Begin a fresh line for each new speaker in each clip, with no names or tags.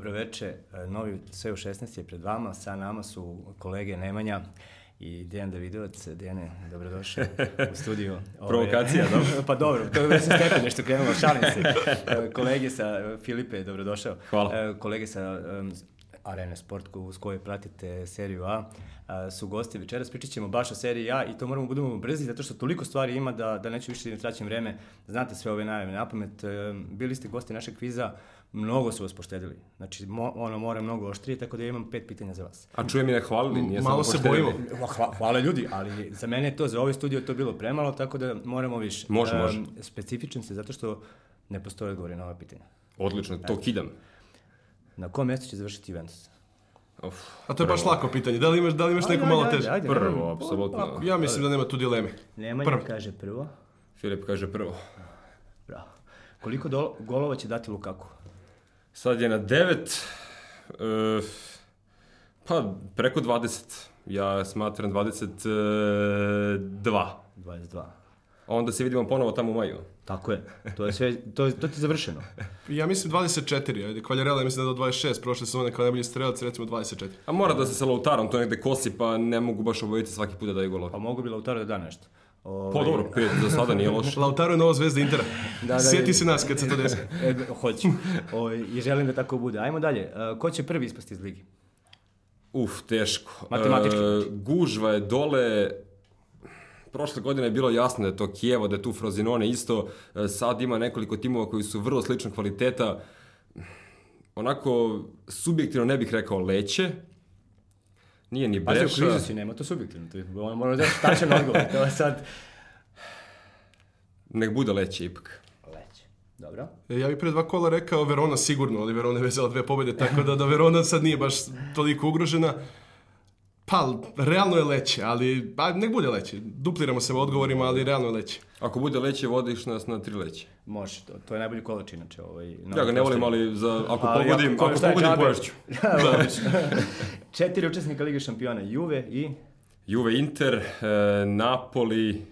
Dobroveče, novi sve u 16 je pred vama, sa nama su kolege Nemanja i Dejan Davidovac. Dejane, dobrodošao u studiju.
Provokacija, dobro.
pa dobro, to je već stepen nešto krenulo, šalim se. Kolege sa, Filipe, dobrodošao.
Hvala.
Kolege sa Arena Sport s kojoj pratite seriju A, a, su gosti večeras. Pričat ćemo baš o seriji A i to moramo budemo brzi zato što toliko stvari ima da, da neću više da traćim vreme. Znate sve ove najave na pamet. Bili ste gosti našeg kviza, mnogo su vas poštedili. Znači, mo, ono mora mnogo oštrije, tako da imam pet pitanja za vas.
A čujem i ne hvalili, nije
Malo se bojimo.
Hva, hvala ljudi, ali za mene je to, za ovaj studio to bilo premalo, tako da moramo više.
Može, um, može.
Specifičan se zato što ne postoje odgovori na ova pitanja.
Odlično, to kidam.
Na kom mjestu će završiti Juventus?
Uf,
A to je baš lako pitanje. Da li imaš, da li imaš neko malo teže?
Ajde,
Prvo, apsolutno.
Ja mislim da nema tu dileme.
Nemanja prvo. kaže prvo.
Filip kaže prvo.
Bravo. Koliko do, golova će dati Lukaku?
Sad je na 9. E, pa, preko 20. Ja smatram 22.
22.
Onda se vidimo ponovo tamo u maju.
Tako je. To je sve, to, to ti je završeno.
Ja mislim 24, ajde. Kvaljarela mislim da do 26, prošle sezone kao najbolji strelac, recimo 24.
A mora da se sa Lautarom, to negde kosi, pa ne mogu baš obojiti svaki put da daju golove.
Pa mogu bi Lautaro da da nešto.
Ove... Pa dobro, pet za sada nije loše.
Lautaro je nova zvezda Intera. da, da, Sjeti se nas kad se to desi.
e, hoću. Ove, I želim da tako bude. Ajmo dalje. Uh, ko će prvi ispasti iz ligi?
Uf, teško.
Matematički. Uh,
gužva je dole, prošle godine je bilo jasno da je to Kijevo, da je tu Frozinone isto. Sad ima nekoliko timova koji su vrlo sličnog kvaliteta. Onako, subjektivno ne bih rekao Leće. Nije ni Breša.
Pazi, u krizu si, nema to subjektivno. To mora da tačan odgovor. To je sad...
Nek bude Leće ipak.
Leće. Dobro.
E, ja bih pre dva kola rekao Verona sigurno, ali Verona je vezala dve pobjede, tako da, da Verona sad nije baš toliko ugrožena. Pa, realno je leće, ali pa, nek bude leće. Dupliramo se u odgovorima, ali realno je leće.
Ako bude leće, vodiš nas na tri leće.
Može, to, to je najbolji kolač inače. Ovaj,
ja ga ne volim, ali za, ako ali, pogodim, ako, ako pogodim poješću.
Četiri učesnika Lige šampiona, Juve i...
Juve, Inter, e, Napoli,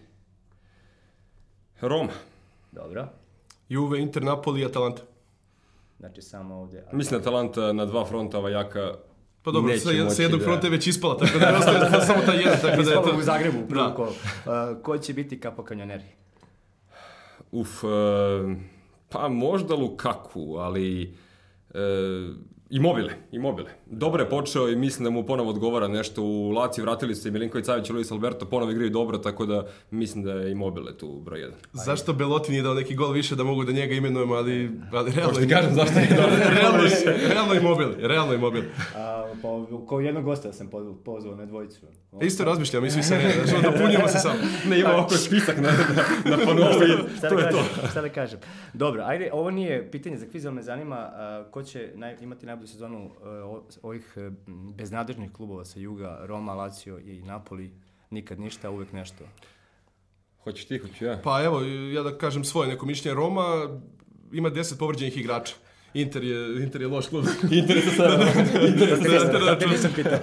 Roma.
Dobro.
Juve, Inter, Napoli i Atalanta.
Znači samo ovdje...
Atalanta. Mislim Atalanta na dva fronta, ova jaka
Pa dobro, sa, sa jednog da... fronta je već ispala, tako da ne ostaje samo ta jedna. Tako
da je to... u Zagrebu, prvo da. kolo. Uh, ko će biti kapo kanjoneri?
Uf, uh, pa možda Lukaku, ali... Uh, Imobile, Imobile. Dobro je počeo i mislim da mu ponovo odgovara nešto. U Laci vratili se Milinković Savić i Luis Alberto, ponovo igraju dobro, tako da mislim da je Imobile tu broj jedan.
Zašto Belotti nije dao neki gol više da mogu da njega imenujemo, ali, ali realno...
Možda ti kažem zašto nije dao.
realno, realno Imobile, realno Imobile.
A, pa, kao jednog gosta sam pozvao na dvojicu.
O, Isto razmišljam, mi svi se ne, znači dopunjamo se sam.
Ne, ima ovako spisak na, na, na panovu i to je to.
Šta da kažem? Dobro, ajde, ovo nije pitanje za kviz, ali me zanima uh, ko će naj, imati najbolju sezonu uh, ovih uh, beznadežnih klubova sa juga, Roma, Lazio i Napoli, nikad ništa, uvek nešto.
Hoćeš ti, hoću ja?
Pa evo, ja da kažem svoje neko mišljenje. Roma ima 10 povređenih igrača. Inter je, Inter je loš klub.
Inter je sa severom.
Inter je sa severom. Da nisam pitao.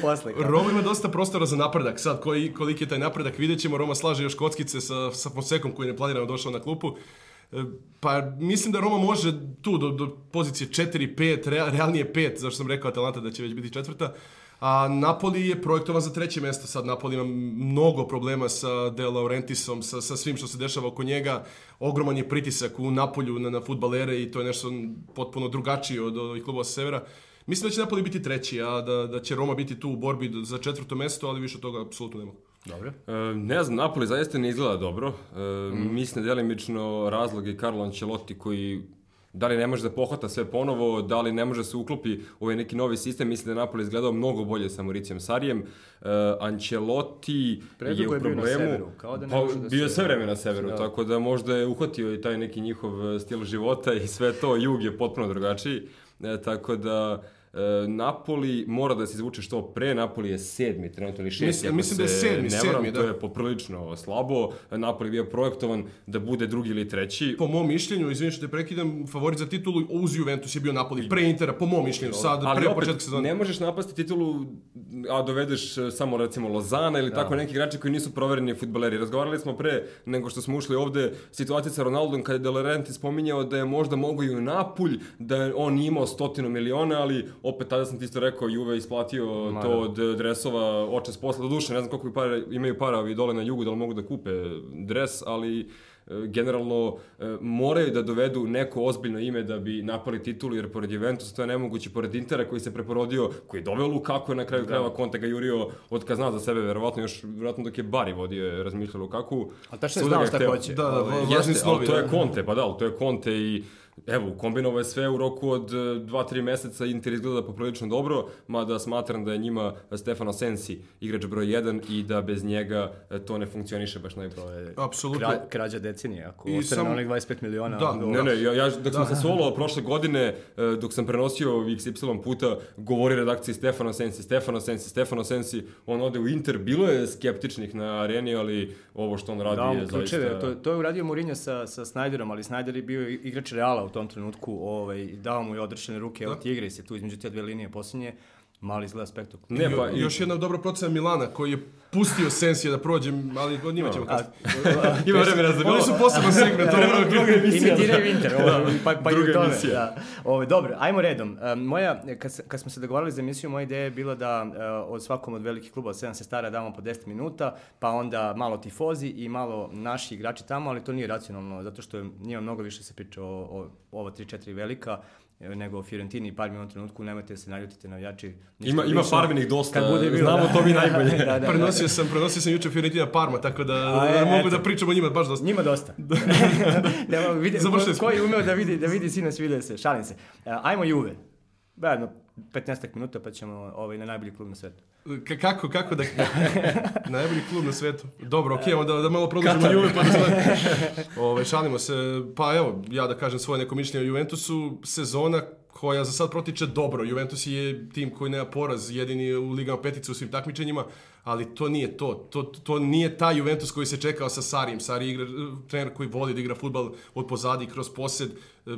Posle.
Roma ima dosta prostora za napredak. Sad, koji, koliki je taj napredak, vidjet ćemo. Roma slaže još kockice sa, sa Fonsekom koji je neplanirano došao na klupu. Pa mislim da Roma može tu do, do pozicije 4-5, realnije 5, zašto sam rekao Atalanta da će već biti četvrta. A Napoli je projektovan za treće mesto. Sad Napoli ima mnogo problema sa De Laurentisom, sa, sa svim što se dešava oko njega. Ogroman je pritisak u Napolju na, na futbalere i to je nešto potpuno drugačije od ovih klubova sa severa. Mislim da će Napoli biti treći, a da, da će Roma biti tu u borbi za četvrto mesto, ali više od toga apsolutno nema.
Dobro.
E, ne znam, Napoli zaista ne izgleda dobro. E, mm. Mislim delimično razlog je Carlo Ancelotti koji da li ne može da pohvata sve ponovo, da li ne može da se uklopi u ovaj neki novi sistem. Mislim da je Napoli izgledao mnogo bolje sa Mauricijem Sarijem. Uh, Ancelotti
Predugo
je u problemu.
Je bio na severu, kao da ne
pa,
može da
bio je sve vreme na severu, da. tako da možda je uhvatio i taj neki njihov stil života i sve to. Jug je potpuno drugačiji. E, tako da E, Napoli mora da se izvuče što pre, Napoli je sedmi, trenutno ili šesti.
Mislim- mislim da je
se
sedmi,
ne varam,
sedmi,
To
da.
je poprilično slabo. Napoli je bio projektovan da bude drugi ili treći.
Po mom mišljenju, izvini što te prekidam, favorit za titulu uz Juventus je bio Napoli pre Intera, po mom mišljenju, sad
Ali
pre
opet,
početka sezone.
ne možeš napasti titulu, a dovedeš e, samo recimo Lozana ili tako neki igrači koji nisu provereni futbaleri. Razgovarali smo pre nego što smo ušli ovde situacija sa Ronaldom kada je De Laurenti spominjao da je možda mogo i u Napulj, da on imao stotinu miliona, ali opet tada sam ti isto rekao Juve isplatio to od dresova očas posla. Do duše, ne znam koliko para, imaju para ovi dole na jugu da li mogu da kupe dres, ali e, generalno e, moraju da dovedu neko ozbiljno ime da bi napali titulu, jer pored Juventusa to je nemoguće, pored Intera koji se preporodio, koji je doveo Lukaku je na kraju krajeva Conte ga jurio od kad zna za sebe, verovatno još, verovatno dok je Bari vodio je razmišljao Lukaku.
Ali tačno je
Svuda
znao šta hoće.
Da, da,
Jeste,
snovi,
ali to je
da.
Conte, pa da, ali to je Conte i evo, kombinovao je sve u roku od 2-3 meseca, Inter izgleda poprilično dobro, mada smatram da je njima Stefano Sensi igrač broj 1 i da bez njega e, to ne funkcioniše baš najbolje.
To je
Apsolutno.
kra, krađa decenije. Ako
I
ostane
sam-
na onih 25 miliona,
Da,
onda-
Ne, ne, ja, ja dok sam se solovao prošle godine, e, dok sam prenosio XY puta, govori redakciji Stefano Sensi, Stefano Sensi, Stefano Sensi, on ode u Inter, bilo je skeptičnih na areni, ali ovo što on radi
Dao
je
mu
zaista...
ključeve, to, to je uradio Mourinho sa, sa Snyderom, ali Snyder je bio igrač Reala u tom trenutku, ovaj, dao mu je odrešene ruke, evo Tigris je tu između te dve linije posljednje, mali izgleda spektakularno.
Ne, pa,
Jo- još jedna dobra procena Milana koji je pustio Sensija da prođe, ali o njima ćemo kasnije.
ima vremena za
Oni su poseban segment. ovo-
druga emisija.
Imitiraju Inter, ovo, pa, pa i
Druga
u tome.
emisija.
Da. Ovo, dobro, ajmo redom. Um, moja, kad, kad smo se dogovarali za emisiju, moja ideja je bila da uh, od svakom od velikih kluba od 7 sestara damo po 10 minuta, pa onda malo tifozi i malo naši igrači tamo, ali to nije racionalno, zato što je, nije mnogo više se priča o, o ova 3-4 velika, e, nego o Fiorentini u ovom trenutku, nemojte da se naljutite navijači.
Ima, ima
lično.
farbenih dosta,
Kad bude bilo,
znamo
da.
to mi najbolje.
da, da, da.
Prenosio sam, prenosio sam juče Fiorentina Parma, tako da
A, e,
mogu
eto.
da pričamo o njima baš dosta.
Njima dosta. da, vidi, ko, je umeo da vidi, da vidi sinoć vide se, šalim se. E, ajmo Juve. Jedno 15 minuta pa ćemo ovaj, na najbolji klub na svetu.
Ka- kako, kako da... Najbolji klub na svetu. Dobro, okej, onda da malo produžimo Juve, pa da Ove, šalimo se. Pa evo, ja da kažem svoje neko mišljenje o Juventusu. Sezona koja za sad protiče dobro. Juventus je tim koji nema poraz, jedini u Ligama petice u svim takmičenjima, ali to nije to. To, to nije taj Juventus koji se čekao sa Sarijem. Sari je igra, trener koji voli da igra futbal od pozadi kroz posed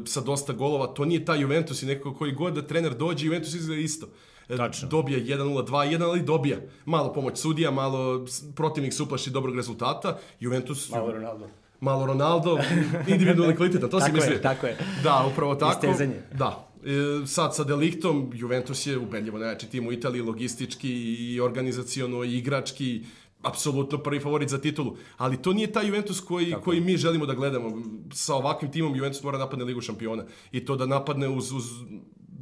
sa dosta golova. To nije taj Juventus i neko koji god da trener dođe, Juventus izgleda isto. E,
Tačno.
Dobija 1-0, 2-1, ali dobija. Malo pomoć sudija, malo protivnik se uplaši dobrog rezultata. Juventus...
Malo Ronaldo.
Malo Ronaldo, individualni kvalitetan, to si
Tako je,
mislio.
tako je.
Da, upravo tako.
Istezanje.
Da. E, sad sa Deliktom, Juventus je ubedljivo najjači tim u Italiji, logistički i organizaciono i igrački, apsolutno prvi favorit za titulu. Ali to nije taj Juventus koji, koji mi želimo da gledamo. Sa ovakvim timom Juventus mora napadne Ligu šampiona. I to da napadne uz, uz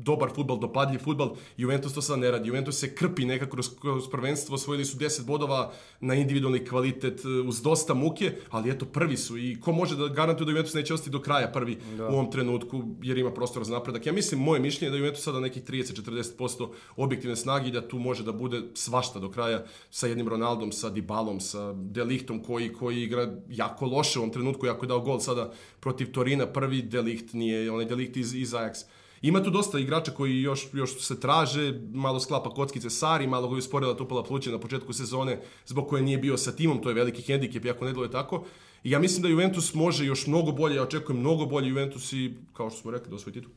dobar futbal, dopadljiv futbal. Juventus to sad ne radi. Juventus se krpi nekako kroz, kroz prvenstvo, osvojili su 10 bodova na individualni kvalitet e, uz dosta muke, ali eto prvi su i ko može da garantuje da Juventus neće ostati do kraja prvi u ovom trenutku jer ima prostora za napredak. Ja mislim, moje mišljenje je da Juventus sada nekih 30-40% objektivne snage i da tu može da bude svašta do kraja sa jednim Ronaldom, sa Dybalom, sa Deliktom koji, koji igra jako loše u ovom trenutku, jako je dao gol sada protiv Torina, prvi Delikt nije, onaj Delikt iz, iz Ajax. Ima tu dosta igrača koji još, još se traže, malo sklapa kockice Sari, malo ga je usporila tupala pluća na početku sezone zbog koje nije bio sa timom, to je veliki hendikep, iako ne djeluje tako. I ja mislim da Juventus može još mnogo bolje, ja očekujem mnogo bolje Juventus i, kao što smo rekli, da osvoji titul.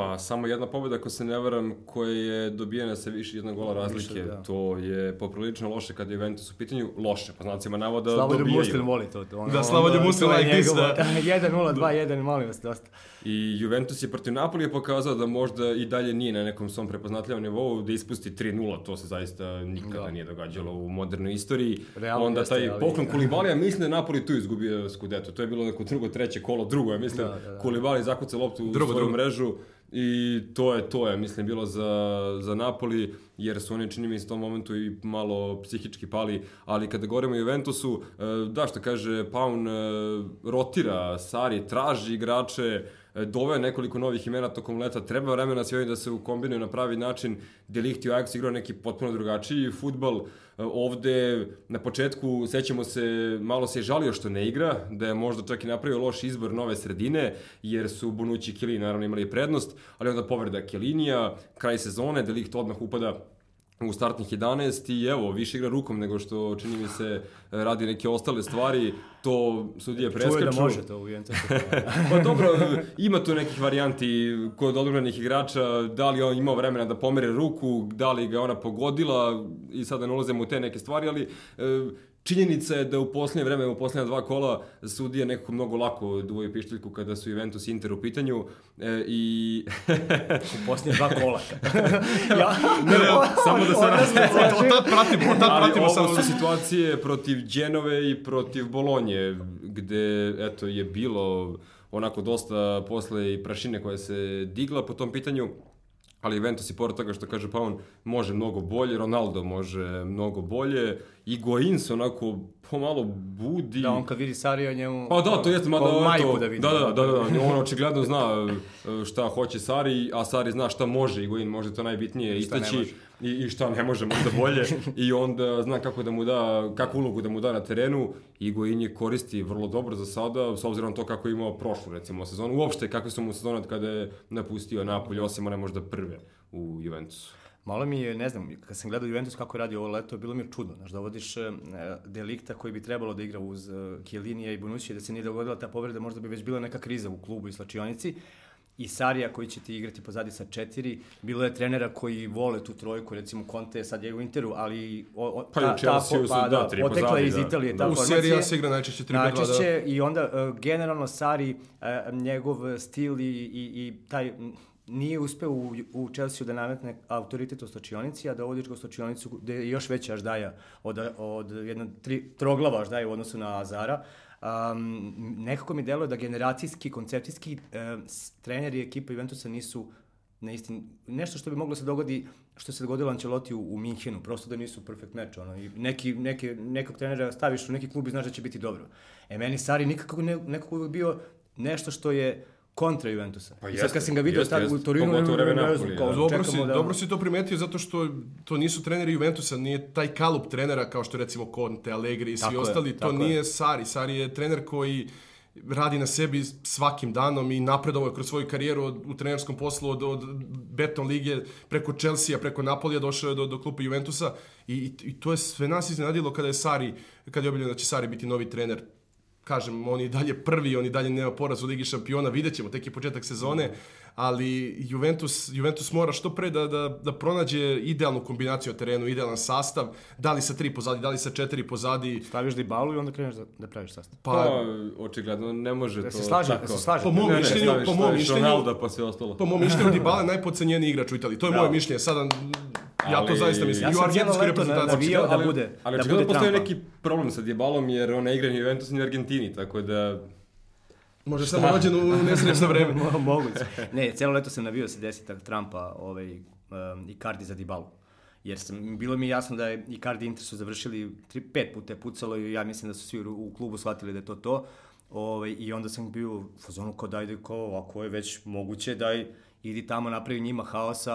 Pa samo jedna pobjeda, ako se ne varam, koja je dobijena sa više jedna gola razlike.
da.
To je poprilično loše kad je Juventus u pitanju. Loše, po znacima navoda
Slavoljub
dobijaju.
Muslim voli to. to ono,
Da, Slavoljub
to je
like this,
njegovo.
da.
1-0, 2-1, molim vas, dosta.
I Juventus je protiv Napolija pokazao da možda i dalje nije na nekom svom prepoznatljivom nivou, da ispusti 3-0, to se zaista nikada
Da.
nije događalo u modernoj istoriji.
Realno
Onda
jeste,
taj
ali-
poklon Kulibalija, mislim da je Napoli tu izgubio Scudetto. To je bilo neko drugo, treće kolo, drugo, ja mislim.
Da, da, da.
Kulibali zakuca loptu u
Drugo,
svoju
drugo.
mrežu i to je to je mislim bilo za, za Napoli jer su oni čini mi se u tom momentu i malo psihički pali. Ali kada govorimo o Juventusu e, da što kaže Paun e, rotira Sari traži igrače doveo nekoliko novih imena tokom leta, treba vremena sve da se ukombinuju na pravi način, Delikt i Ajax igrao neki potpuno drugačiji futbal, e, ovde na početku sećamo se, malo se je žalio što ne igra, da je možda čak i napravio loš izbor nove sredine, jer su Bonucci i Kelini naravno imali prednost, ali onda povreda Kelinija, kraj sezone, Delikt odmah upada u startnih 11 i evo, više igra rukom nego što čini mi se radi neke ostale stvari, to sudije preskaču.
Čuje da može to u
pa dobro, ima tu nekih varijanti kod odbranih igrača, da li on imao vremena da pomere ruku, da li ga ona pogodila i sada ne ulazimo u te neke stvari, ali e, Činjenica je da u poslednje vreme, u poslednja dva kola, sudije nekako mnogo lako duvaju pišteljku kada su Juventus i Inter u pitanju e, i...
u poslednje dva kola.
ja, ne, ne, samo da se
razne. Od tad pratimo, od tad pratimo
Ali ovo su situacije protiv Dženove i protiv Bolonje, gde, eto, je bilo onako dosta posle i prašine koja se digla po tom pitanju ali Juventus i pored toga što kaže pa on može mnogo bolje, Ronaldo može mnogo bolje, i Goin se onako pomalo budi.
Da, on kad vidi Sarija njemu...
Pa da, to jeste, mada
majku da vidi.
Da, da, da, da, da, on očigledno zna e, šta hoće Sari, a Sari zna šta može i Goin može to najbitnije istaći i, i šta ne može možda bolje. I onda zna kako da mu da, kakvu ulogu da mu da na terenu. I Goin je koristi vrlo dobro za sada, s obzirom na to kako je imao prošlu recimo sezonu, uopšte kakve su mu sezone kada je napustio Napolje, osim one možda prve u Juventusu.
Malo mi je, ne znam, kad sam gledao Juventus kako radi ovo leto, bilo mi je čudno, znaš, da vodiš uh, delikta koji bi trebalo da igra uz uh, Kjelinija i Bonucci, da se nije dogodila ta povreda, možda bi već bila neka kriza u klubu i slačionici, i Sarija koji će ti igrati pozadi sa četiri. Bilo je trenera koji vole tu trojku, recimo Conte sad je u Interu, ali o, o,
pa ta, ta,
pa, da, da, potekla iz da. Italije
da. ta
u
formacija. U seriji se igra najčešće 3
Najčešće da. i onda uh, generalno Sari, uh, njegov stil i, i, i taj nije uspeo u, u Chelsea da nametne autoritet u stočionici, a da vodiš ga u stočionicu gde je još veća aždaja od, od jedna tri, troglava aždaja u odnosu na Azara. Um, nekako mi deluje da generacijski, koncepcijski um, treneri ekipa Juventusa nisu na isti, nešto što bi moglo se dogodi što se dogodilo Ancelotti u, u Minhenu, prosto da nisu perfect meč, ono, i neki, neke, nekog trenera staviš u neki klub i znaš da će biti dobro. E, meni Sari nikako ne, nekako bi bio nešto što je kontra Juventusa. Pa jeste, sad kad sam ga vidio jeste, u Torinu,
ne, ne,
kao, dobro, si, da... dobro si to primetio zato što to nisu treneri Juventusa, nije taj kalup trenera kao što recimo Conte, Allegri i svi tako ostali, je, to nije je. Sari. Sari je trener koji radi na sebi svakim danom i napredovao je kroz svoju karijeru od, u trenerskom poslu od, od Beton lige preko Chelsea, preko Napolija došao je do, do klupa Juventusa i, i, i to je sve nas iznenadilo kada je Sari, kada je objavljeno da će Sari biti novi trener kažem, on je dalje prvi, on je dalje nema poraz u Ligi šampiona, vidjet ćemo, tek je početak sezone, ali Juventus, Juventus mora što pre da, da, da pronađe idealnu kombinaciju na terenu, idealan sastav, da li sa tri pozadi, da li sa četiri pozadi.
Staviš Dybalu i onda kreneš da, da praviš sastav.
Pa, pa očigledno ne može da to
se slaže, tako. Da se slaže.
Po mom mišljenju, po mom mišljenju,
Ronaldo pa sve ostalo.
Po mom mišljenju Dybala je najpodcenjeniji igrač u Italiji. To je moje mišljenje. Sada Ja to zaista mislim.
Ja sam cijelo leto navijao da bude,
ali,
da bude
postoji neki problem sa Dybalom jer on ne igra ni Juventus ni u Argentini, tako da
Može samo rođen u nesrećno vreme.
Moguće. Ne, celo leto sam navio se desi Trumpa ovaj, um, Icardi za Dybalu. Jer sam, bilo mi jasno da je Icardi Inter su završili tri, pet puta je pucalo i ja mislim da su svi u klubu shvatili da je to to. Ovaj, I onda sam bio u fazonu kao daj, kao, ako je već moguće, daj, idi tamo napravi njima haosa,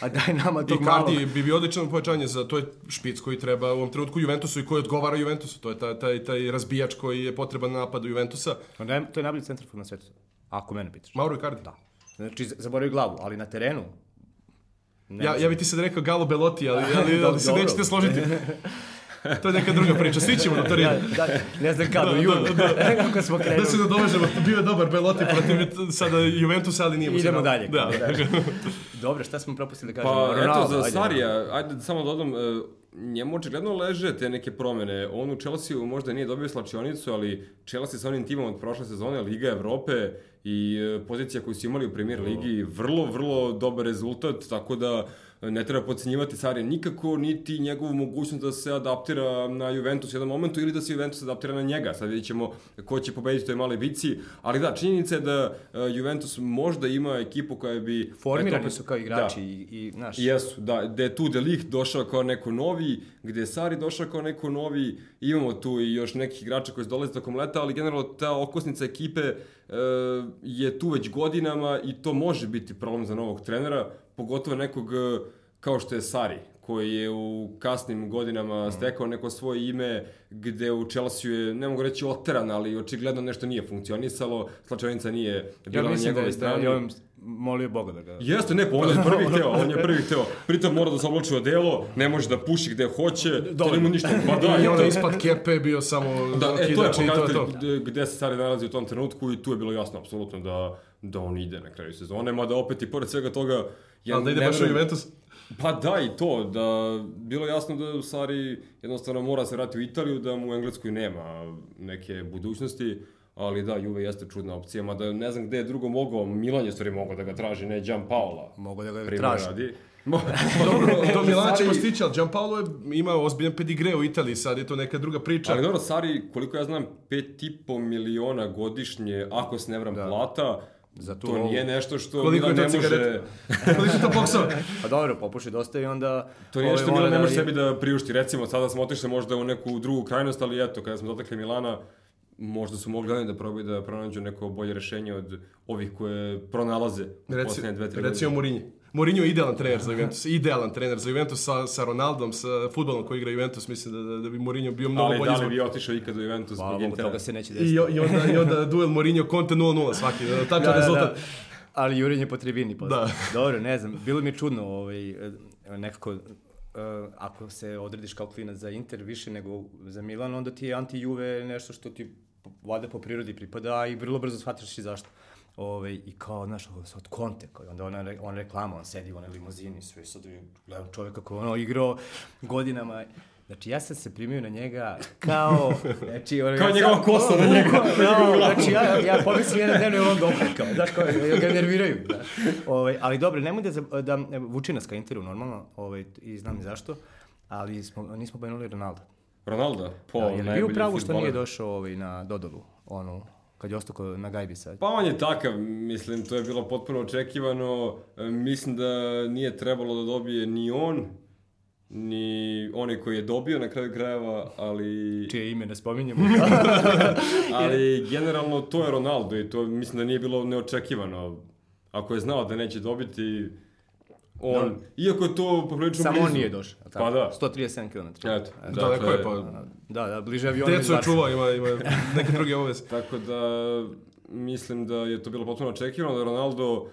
a daj nama to malo.
Icardi bi bio odličan pojačanje za, to je špic koji treba u ovom trenutku Juventusu i koji odgovara Juventusu, to je taj, taj, taj razbijač koji je potreban na napadu Juventusa.
To, ne, to je najbolji centrafog na svetu, ako mene pitaš.
Mauro Icardi?
Da. Znači, zaboravio glavu, ali na terenu,
Ne ja, ja bi ti sad rekao Galo Belotti, ali, ali, ali se nećete složiti. to je neka druga priča, svi ćemo na to
da, da, ne znam kada, da, junu, da, da, kako smo krenuli.
Da se nadovežemo, bio je dobar Belotti protiv sada Juventusa, ali nije mu
Idemo dalje.
Da.
da. Dobro, šta smo propustili da kažemo?
Pa Ronaldo, eto, za ajde. Sarija, ajde samo dodam, da e, njemu očigledno leže te neke promene. On u Chelsea možda nije dobio slačionicu, ali Chelsea sa onim timom od prošle sezone, Liga Evrope i e, pozicija koju su imali u premier ligi, vrlo, vrlo dobar rezultat, tako da ne treba podcenjivati Sarija nikako, niti njegovu mogućnost da se adaptira na Juventus u jednom momentu ili da se Juventus adaptira na njega. Sad vidjet ćemo ko će pobediti toj maloj bici, ali da, činjenica je da uh, Juventus možda ima ekipu koja bi...
Formirani
eto,
su kao igrači
Da.
i, i znaš,
Jesu, da, gde je tu De Ligt došao kao neko novi, gde je Sari došao kao neko novi, imamo tu i još nekih igrača koji su dolaze tokom leta, ali generalno ta okosnica ekipe e, je tu već godinama i to može biti problem za novog trenera, pogotovo nekog e, kao što je Sari, koji je u kasnim godinama stekao neko svoje ime, gde u Chelsea je, ne mogu reći oteran, ali očigledno nešto nije funkcionisalo, slačenica nije
ja
bila na
mislim da,
njegove
je- da
strani.
je on molio Boga da ga...
Jeste, ne, pa on je prvi hteo, on je prvi hteo. Pritom mora da se oblači delo, ne može da puši gde hoće, to nema ništa. Pa da,
I onda
to,
ispad kepe je bio samo
da, e, to je
to
pokazatelj
to.
gde, gde se Sari nalazi u tom trenutku i tu je bilo jasno, apsolutno, da, da on ide na kraju sezone, mada opet i pored svega toga... Ja
Ali da ide baš u Juventus?
Pa da, i to, da bilo jasno da Sari jednostavno mora se vratiti u Italiju, da mu u Engleskoj nema neke budućnosti, ali da, Juve jeste čudna opcija, mada ne znam gde je drugo mogao, Milan je stvari mogao da ga traži, ne Gian Paola.
Mogu da ga traži.
radi. Mo-
Dobro, do Milana ćemo
Sari-
stići, ali Gianpaolo je imao ozbiljan pedigre u Italiji, sad je to neka druga priča.
Ali dobro, Sari, koliko ja znam, 5,5 miliona godišnje, ako se ne vram, plata,
Za tu
to
lovu.
nije nešto što
Koliko je
Milan
to
ne može...
Koliko je to boksova?
Pa dobro, popuši dosta i onda...
To nije
ovaj,
što
mora
Milan ne
da
može
je-
sebi da priušti. Recimo, sada smo otišli možda u neku drugu krajnost, ali eto, kada smo dotakli Milana, možda su mogli oni da probaju da pronađu neko bolje rešenje od ovih koje pronalaze u
Reci,
posljednje dve, tri
recimo Mourinho. Mourinho je idealan trener za Juventus, idealan trener za Juventus sa, sa Ronaldom, sa futbolom koji igra Juventus, mislim da, da, da bi Mourinho bio mnogo
Ali
bolji
da li bi otišao ikad u Juventus
Hvala
zbog
toga se neće desiti.
I, I, onda, I onda duel Mourinho Conte 0-0 svaki, tačan rezultat.
Ali jurenje po tribini. posle.
Da.
Dobro, ne znam, bilo mi je čudno ovaj, eh, nekako, eh, ako se odrediš kao klinac za Inter više nego za Milan, onda ti je anti-Juve nešto što ti valjda po prirodi pripada i vrlo brzo shvatiš i zašto. Ove, I kao, znaš, sad Conte, koji onda ona, on reklama, on sedi u onoj limuzini, sve sad gledam čovjeka koji je ono igrao godinama. Znači, ja sam se primio na njega kao... Znači, ono,
Kao
ja
njegova
sam-
kosa na njega, glavu.
Znači, ja, ja pomislim jedan dnevno je on dobro, kao, znaš, kao, ja ga nerviraju, da. Ovaj, ali dobro, nemoj da, da vuči nas ka Interu, normalno, ovaj, i znam i zašto, ali smo, nismo pomenuli Ronaldo.
Ronaldo, po
Da, je li bio pravu što nije došao ovaj, na Dodolu, onu, kad je ostao na gajbi sad?
Pa on je takav, mislim, to je bilo potpuno očekivano. E, Mislim da nije trebalo da dobije ni on, ni onaj koji je dobio na kraju krajeva, ali...
Čije ime ne spominjemo.
Ali generalno to je Ronaldo i to mislim da nije bilo neočekivano. Ako je znao da neće dobiti, on, iako je to poprilično
Samo
blizu.
on nije došao. tako?
Pa da.
137 km.
Eto,
Daleko je, pa
Da, da, bliže avionu.
decu je čuvao, ima, ima neke druge obaveze.
Tako da mislim da je to bilo potpuno očekivano da Ronaldo uh,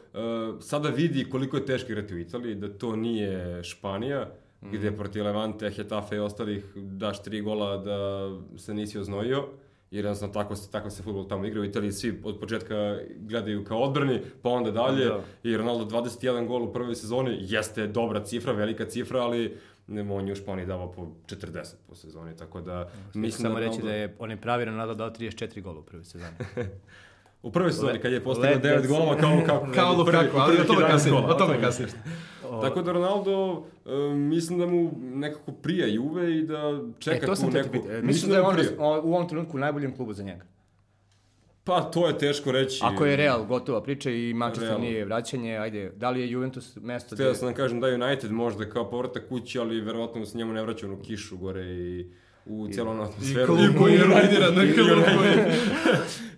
sada vidi koliko je teško igrati u Italiji, da to nije Španija, gde protiv Levante, Hetafe i ostalih daš tri gola da se nisi oznojio. Jer jednostavno tako se, tako se futbol tamo igra u Italiji, svi od početka gledaju kao odbrani, pa onda dalje.
Da.
I Ronaldo 21 gol u prvoj sezoni, jeste dobra cifra, velika cifra, ali ne, on je u Španiji davao po 40 po sezoni, tako da mislim
Samo
da
reći
Ronaldo-
da je on je pravi Ronaldo dao 34 gola u prvoj sezoni.
U prvoj sezoni, kad je postigao
let
9
that
golova kao, kao,
Kao
prvi-
Lukaku, ali o tome
11
kasnije, o tome kasnije.
Tako da Ronaldo, e, mislim da mu nekako prija Juve i da čeka
e, to
neku...
pitao. Mislim da je
mu
on u ovom trenutku u najboljem klubu za njega.
Pa to je teško reći.
Ako je Real gotova priča i Manchester
Real.
nije vraćanje, ajde, da li je Juventus mesto
Htio sam da kažem da je United možda kao povratak kući, ali verovatno se njemu ne vraća onu kišu gore i u onu
I
atmosferu.
klub koji je ruiniran, na
I
klub
United.
koji je...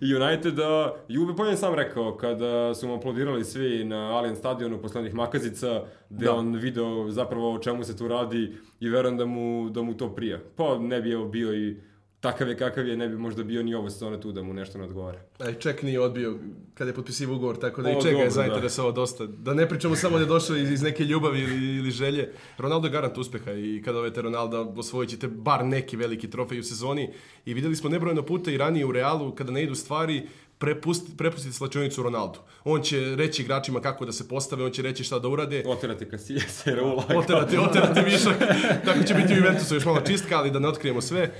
I United, da, Juve, pa on je sam rekao, kada su mu aplaudirali svi na Allianz stadionu posle onih makazica, gde
Da.
on video zapravo o čemu se tu radi i verujem da mu, da mu to prija. Pa ne bi evo bio i takav je kakav je, ne bi možda bio ni ove sezone tu da mu nešto ne odgovara.
Aj, ček nije odbio kad je potpisivao ugovor, tako da
O,
i čega je zainteresovao dosta. Da ne pričamo samo da je došao iz, iz neke ljubavi ili, ili želje. Ronaldo je garant uspeha i kada ovete Ronalda osvojit ćete bar neki veliki trofej u sezoni. I videli smo nebrojeno puta i ranije u Realu, kada ne idu stvari, prepust, prepustiti slačionicu Ronaldu. On će reći igračima kako da se postave, on će reći šta da urade.
Oterati Casillas i Raula.
Oterati, oterati višak. Tako će biti u Juventusu još malo čistka, ali da ne otkrijemo sve.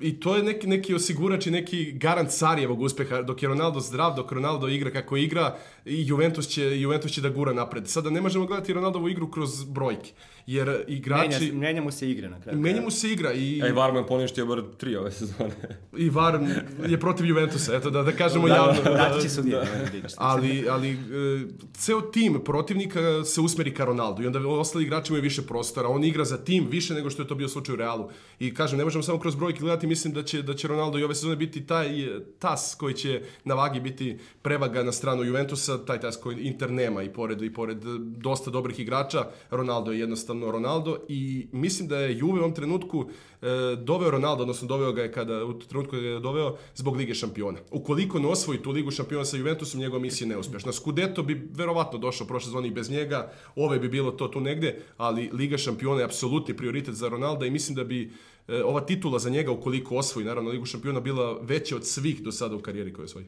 I to je neki, neki osigurač i neki garant Sarjevog uspeha. Dok je Ronaldo zdrav, dok Ronaldo igra kako igra, i Juventus će, Juventus će da gura napred. Sada ne možemo gledati Ronaldovu igru kroz brojke. Jer igrači...
Menja, menja mu se igra na kraju.
Menja mu se igra i...
Ej, Varman poništio bar tri ove sezone.
I VAR je protiv Juventusa, eto da, da kažemo
Da,
javno.
Dati će sudije.
ali, ali e, ceo tim protivnika se usmeri ka Ronaldu i onda ostali igrači imaju više prostora. On igra za tim više nego što je to bio slučaj u Realu. I kažem, ne možemo samo kroz brojke gledati, mislim da će, da će Ronaldo i ove sezone biti taj e, tas koji će na vagi biti prevaga na stranu Juventusa, taj tas koji Inter nema i pored, i pored dosta dobrih igrača, Ronaldo je jednostavno Ronaldo i mislim da je Juve u ovom trenutku e, doveo Ronaldo, odnosno doveo ga je kada, u trenutku ga je doveo zbog Lige šampiona. Ukoliko ne osvoji tu Ligu šampiona sa Juventusom, njegova misija je neuspešna. Scudetto bi verovatno došao prošle sezone i bez njega, ove bi bilo to tu negde, ali Liga šampiona je apsolutni prioritet za Ronalda i mislim da bi e, ova titula za njega, ukoliko osvoji, naravno, Ligu šampiona, bila veća od svih do sada u karijeri koju osvoji.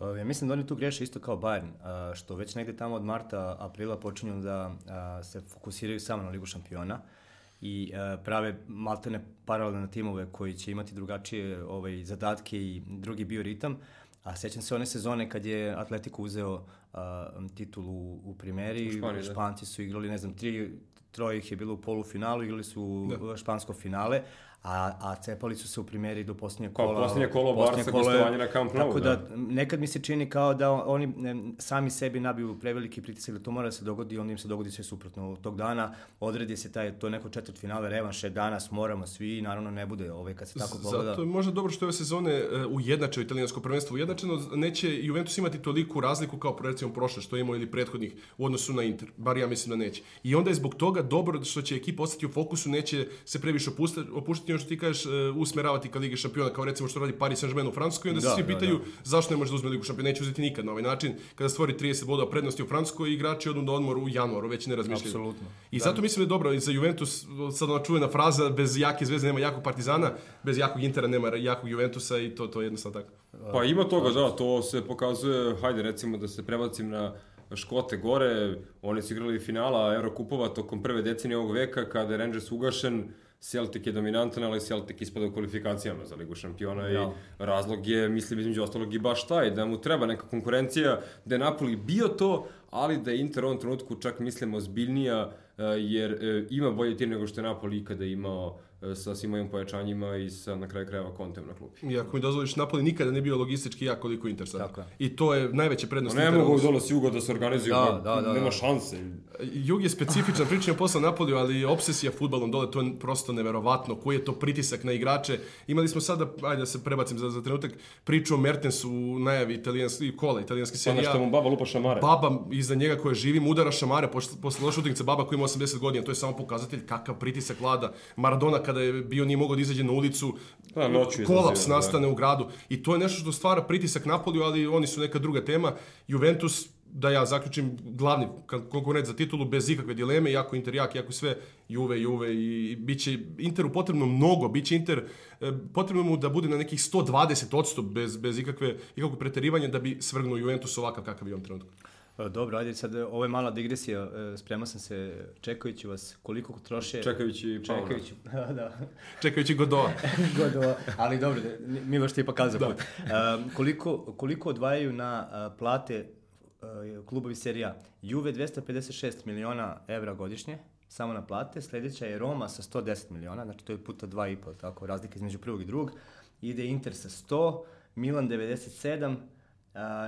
Ja mislim da oni tu greše isto kao Bayern, što već negde tamo od marta, aprila počinju da se fokusiraju samo na Ligu šampiona i prave maltene paralelne timove koji će imati drugačije ovaj, zadatke i drugi bioritam. A sećam se one sezone kad je Atletico uzeo a, titulu u primeri,
U Španiji, da.
Španci su igrali, ne znam, tri, troje ih je bilo u polufinalu, igrali su da. špansko finale, a, a cepali su se u primjeri do posljednjeg
Kao
kola.
posljednje kolo
posljednje
Barca,
kolo je-
gostovanje na Camp Nou,
Tako da,
da.
nekad mi se čini kao da oni ne, sami sebi nabiju preveliki pritisak da to mora da se dogodi, onda im se dogodi sve suprotno. Tog dana odredi se taj, to neko četvrt finale, revanše, danas moramo svi, naravno ne bude ovaj, kad se tako pogleda.
Zato je možda dobro što je ove sezone e, ujednačio italijansko prvenstvo ujednačeno, neće Juventus imati toliku razliku kao recimo prošle što je imao ili prethodnih u odnosu na Inter, bar ja mislim da neće. I onda je zbog toga dobro što će ekipa ostati u fokusu, neće se previše opuštati, opuštati ono što ti kažeš, e, usmeravati ka Lige šampiona, kao recimo što radi Paris Saint-Germain u Francuskoj, i onda se
Da,
svi
da,
pitaju zašto ne može da uzme Ligu šampiona, neće uzeti nikad na ovaj način, kada stvori 30 bodova prednosti u Francuskoj, igrači odu na odmor u januaru, već ne razmišljaju.
Apsolutno.
I zato mislim da je dobro i za Juventus, sad ona čuvena fraza, bez jake zvezde nema jakog Partizana, bez jakog Intera nema jakog Juventusa i to, to je jednostavno tako.
Pa ima toga, da, to se pokazuje, hajde recimo da se prebacim na Škote gore, oni su igrali finala Eurokupova tokom prve decenije ovog veka, kada je Rangers ugašen, Celtic je dominantan, ali Celtic ispada u kvalifikacijama za Ligu šampiona
Da.
i razlog je, mislim, između ostalog i baš taj, da mu treba neka konkurencija, da je Napoli bio to, ali da je Inter u ovom trenutku čak mislim ozbiljnija, e, jer e, ima bolje tir nego što je Napoli ikada imao sa svim ovim pojačanjima i sa na kraju krajeva kontem na klupi.
I ako mi dozvoliš, Napoli nikada ne bio logistički jak koliko Inter sad.
Tako je.
I to je najveća prednost
Pa ne mogu dole s juga da se organizuju,
Da,
pa
da, da,
nema
da.
šanse.
Jug je specifičan, pričam posle Napoliju, ali obsesija futbalom dole, to je prosto neverovatno. Koji je to pritisak na igrače? Imali smo sada, ajde da se prebacim za, za trenutak, priču o Mertensu u najavi italijanski kola, italijanski
Pa
serija.
što mu baba lupa šamare.
Baba iza njega koja živi mu udara šamare posle, posle loše utakmice baba koja ima 80 godina, to je samo pokazatelj kakav pritisak vlada. Maradona kada je bio nije mogao da izađe na ulicu,
Da, noću
kolaps
izaziva, da.
nastane u gradu i to je nešto što stvara pritisak Napoliju, ali oni su neka druga tema. Juventus da ja zaključim glavni konkurent za titulu bez ikakve dileme, jako Inter jak, jako sve Juve, Juve i bit će Interu potrebno mnogo, bit će Inter e, potrebno mu da bude na nekih 120 odstup bez, bez ikakve, ikakvog preterivanja da bi svrgnuo Juventus ovakav kakav je ovom trenutku.
E, Dobro, ajde sad, ovo je mala digresija, e, spremao sam se, čekajući vas, koliko troše...
Čekajući Paula.
Čekajući, da.
Čekajući Godova.
Gotovo, ali dobro, da, Miloš ti je pokazao put. Um, koliko, koliko odvajaju na plate klubovi serija? Juve 256 miliona evra godišnje, samo na plate, sledeća je Roma sa 110 miliona, znači to je puta 2,5, tako, razlika između prvog i drugog. Ide Inter sa 100, Milan 97, uh,